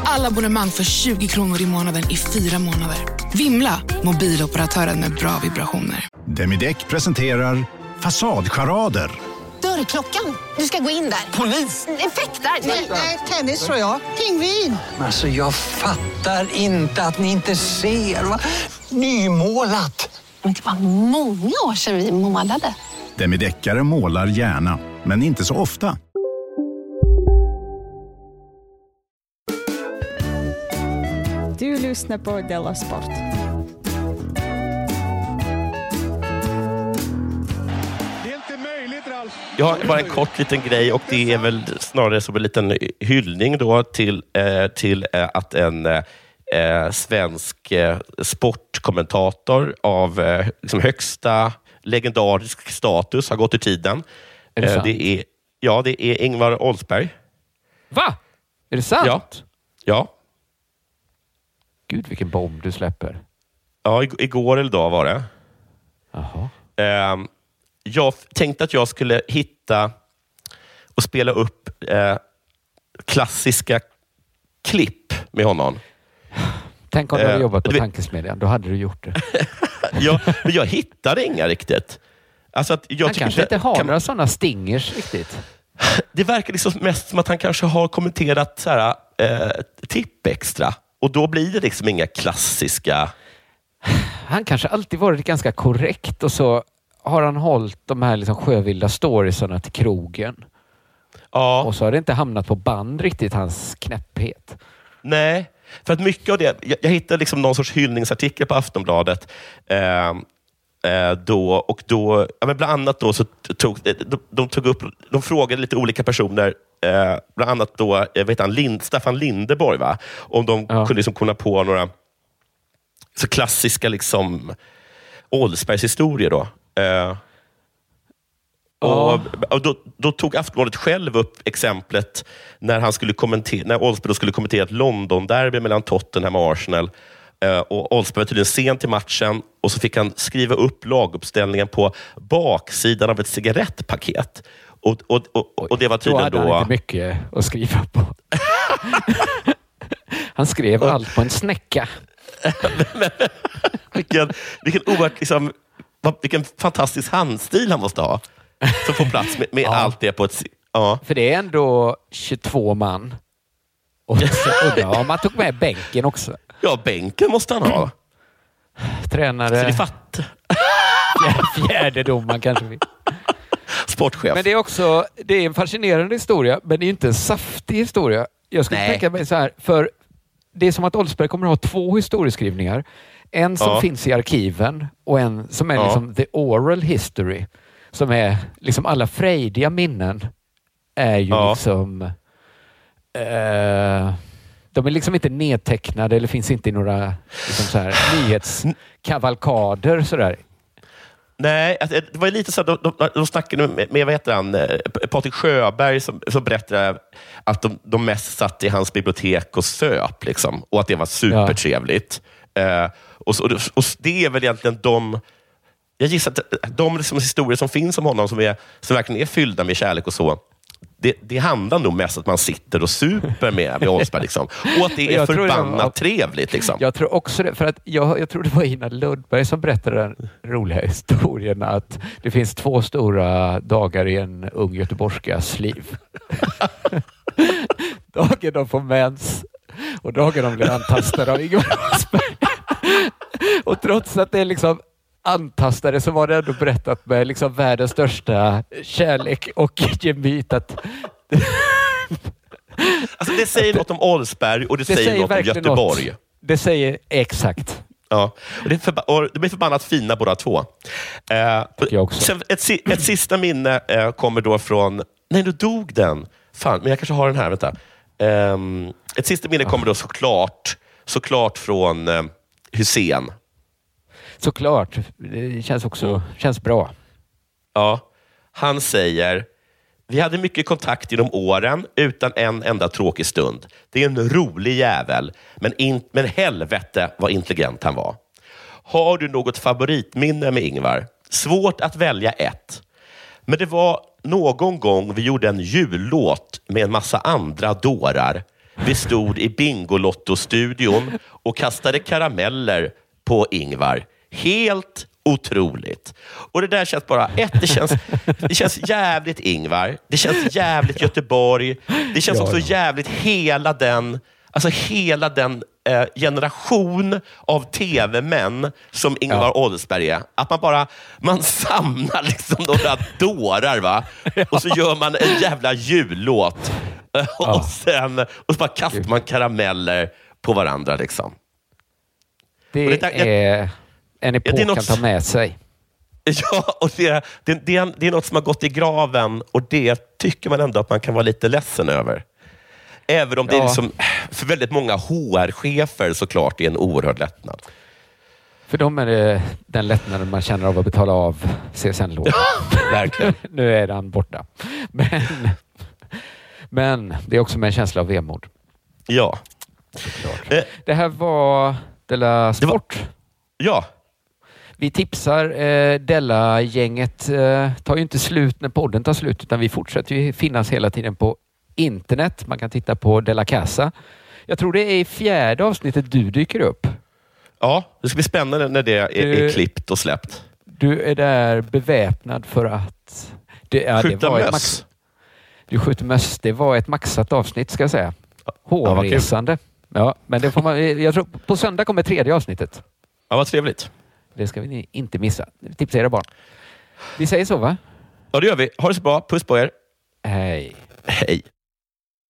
[SPEAKER 9] Alla abonnemang för 20 kronor i månaden i fyra månader. Vimla! Mobiloperatören med bra vibrationer.
[SPEAKER 10] Demideck presenterar Fasadcharader.
[SPEAKER 11] Dörrklockan. Du ska gå in där. Polis? Effektar? Nej, tennis tror jag. Pingvin.
[SPEAKER 12] Alltså jag fattar inte att ni inte ser. Va? Nymålat!
[SPEAKER 11] Men det var många år sedan vi målade.
[SPEAKER 10] Demideckare målar gärna, men inte så ofta.
[SPEAKER 5] Du lyssnar på Della Sport.
[SPEAKER 2] Jag har bara en kort liten grej och det är väl snarare som en liten hyllning då till, eh, till eh, att en eh, svensk eh, sportkommentator av eh, liksom högsta legendarisk status har gått ur tiden.
[SPEAKER 3] Är det
[SPEAKER 2] Eh, det är, ja, det är Ingvar Oldsberg.
[SPEAKER 3] Va? Är det sant?
[SPEAKER 2] Ja. ja.
[SPEAKER 3] Gud vilken bomb du släpper.
[SPEAKER 2] Ja, ig- igår eller idag var det.
[SPEAKER 3] Jaha.
[SPEAKER 2] Jag tänkte att jag skulle hitta och spela upp eh, klassiska klipp med honom.
[SPEAKER 3] Tänk om du hade
[SPEAKER 2] Eh,
[SPEAKER 3] jobbat på Tankesmedjan. Då hade du gjort det.
[SPEAKER 2] jag, men jag hittade inga riktigt. Alltså att jag
[SPEAKER 3] Han kanske inte har
[SPEAKER 2] kan-
[SPEAKER 3] några sådana stingers riktigt.
[SPEAKER 2] Det verkar liksom mest som att han kanske har kommenterat så här, eh, tipp extra. Och då blir det liksom inga klassiska...
[SPEAKER 3] Han kanske alltid varit ganska korrekt och så har han hållit de här liksom sjövilda storiesarna till krogen.
[SPEAKER 2] Ja.
[SPEAKER 3] Och så har det inte hamnat på band riktigt, hans knäpphet.
[SPEAKER 2] Nej, för att mycket av det... Jag, jag hittade liksom någon sorts hyllningsartikel på Aftonbladet. Eh, eh, då, och då, ja, men bland annat då så tog de, de, tog upp, de frågade lite olika personer, eh, bland annat då, jag vet han, Lind, Staffan Lindeborg, va? om de kunde liksom komma på några så klassiska liksom, Oldsbergs historier. Då. Eh, och, och då, då tog Aftonbladet själv upp exemplet när, han skulle kommentera, när Oldsberg då skulle kommentera ett London-derby mellan Tottenham och Arsenal. Eh, och Oldsberg var tydligen sent till matchen och så fick han skriva upp laguppställningen på baksidan av ett cigarettpaket. Och, och, och, och det var
[SPEAKER 3] Då
[SPEAKER 2] tydligen
[SPEAKER 3] hade
[SPEAKER 2] då...
[SPEAKER 3] han inte mycket att skriva på. han skrev allt på en snäcka.
[SPEAKER 2] vilken, vilken, oerhört, liksom, vad- vilken fantastisk handstil han måste ha. Som får plats med, med allt det på ett... Ja.
[SPEAKER 3] För det är ändå 22 man. Och så undrar om han tog med bänken också.
[SPEAKER 2] Ja, bänken måste han ha.
[SPEAKER 3] Tränare.
[SPEAKER 2] Så det fatt.
[SPEAKER 3] Fjär- Fjärde domaren kanske. vi-
[SPEAKER 2] Sportchef.
[SPEAKER 3] Men det är också det är en fascinerande historia, men det är inte en saftig historia. Jag skulle
[SPEAKER 2] Nej.
[SPEAKER 3] tänka mig så här, för det är som att Oldsberg kommer att ha två historieskrivningar. En som
[SPEAKER 2] Ja.
[SPEAKER 3] finns i arkiven och en som är
[SPEAKER 2] Ja.
[SPEAKER 3] liksom the oral history. Som är liksom alla frejdiga minnen är ju
[SPEAKER 2] Ja.
[SPEAKER 3] liksom eh, de är liksom inte nedtecknade eller finns inte i några liksom så här, nyhetskavalkader. Sådär.
[SPEAKER 2] Nej, alltså, det var lite så att de, de, de snackade med, med vad heter han, eh, Patrik Sjöberg som, som berättade att de, de mest satt i hans bibliotek och söp. Liksom, och att det var supertrevligt. Eh, och, och, och det är väl egentligen de jag gissar att de liksom historier som finns om honom, som, är, som verkligen är fyllda med kärlek och så, det, det handlar nog mest om att man sitter och super med, med Oldsberg. Liksom. Och att det är
[SPEAKER 3] Jag
[SPEAKER 2] förbannat
[SPEAKER 3] var-
[SPEAKER 2] trevligt. Liksom.
[SPEAKER 3] Jag tror också det, för att jag, jag tror det var Ina Lundberg som berättade den roliga historien att det finns två stora dagar i en ung göteborgskas liv. dagen de får mens och dagen de blir antastade av Ingvar Oldsberg. och trots att det är liksom antastade så var det ändå berättat med liksom världens största kärlek och gemyt att
[SPEAKER 2] Alltså, det säger något om Oldsberg och det,
[SPEAKER 3] Det
[SPEAKER 2] säger,
[SPEAKER 3] säger
[SPEAKER 2] något om Göteborg.
[SPEAKER 3] något. Det säger exakt.
[SPEAKER 2] Ja, och, det och de är förbannat fina båda två. Eh, Sen ett, ett sista minne eh, kommer då från... Nej, nu dog den. Fan, men jag kanske har den här. Vänta. Ehm, ett sista minne kommer då såklart, såklart från eh, Hussein.
[SPEAKER 3] Såklart. Det känns också känns bra.
[SPEAKER 2] Ja, han säger, vi hade mycket kontakt genom åren utan en enda tråkig stund. Det är en rolig jävel, men, in, men helvete vad intelligent han var. Har du något favoritminne med Ingvar? Svårt att välja ett. Men det var någon gång vi gjorde en jullåt med en massa andra dårar. Vi stod i Bingolotto-studion och kastade karameller på Ingvar. Helt otroligt. Och det där känns bara, ett, det känns, det känns jävligt Ingvar. Det känns jävligt Göteborg. Det känns
[SPEAKER 3] Ja,
[SPEAKER 2] också
[SPEAKER 3] ja.
[SPEAKER 2] jävligt hela den, alltså hela den eh, generation av tv-män som Ingvar Oldsberg är. Att man bara man samlar liksom några dårar va? och så gör man en jävla jullåt. Eh, och, sen, och så bara kastar man karameller på varandra. Liksom.
[SPEAKER 3] Det,
[SPEAKER 2] det där-
[SPEAKER 3] är en epok
[SPEAKER 2] det är något-
[SPEAKER 3] kan ta med sig.
[SPEAKER 2] Ja, och det, det, det, är, det är något som har gått i graven och det tycker man ändå att man kan vara lite ledsen över. Även om det är
[SPEAKER 3] Ja.
[SPEAKER 2] liksom, för väldigt många HR-chefer såklart är en oerhörd lättnad.
[SPEAKER 3] För dem är det den lättnaden man känner av att betala av CSN-lån.
[SPEAKER 2] verkligen.
[SPEAKER 3] nu är den borta. Men, men det är också med en känsla av vemod.
[SPEAKER 2] Ja. Eh,
[SPEAKER 3] Det här var Della Sport.
[SPEAKER 2] Ja.
[SPEAKER 3] Vi tipsar. Eh, Della-gänget eh, tar ju inte slut när podden tar slut, utan vi fortsätter ju finnas hela tiden på internet. Man kan titta på Della Casa. Jag tror det är i fjärde avsnittet du dyker upp.
[SPEAKER 2] Ja, det ska bli spännande när det är, är
[SPEAKER 3] Du-
[SPEAKER 2] klippt och släppt.
[SPEAKER 3] Du är där beväpnad för att... Det, ja,
[SPEAKER 2] Skjuta
[SPEAKER 3] det
[SPEAKER 2] möss.
[SPEAKER 3] Max, du skjuter möss. Det var ett maxat avsnitt ska jag säga. Hårresande. Ja, men det får man, jag tror, på söndag kommer tredje avsnittet.
[SPEAKER 2] Ja, vad trevligt.
[SPEAKER 3] Det ska vi inte missa. Tipsa era barn. Vi säger så va?
[SPEAKER 2] Ja, det gör vi. Ha det så bra. Puss på er.
[SPEAKER 3] Hej.
[SPEAKER 2] Hej.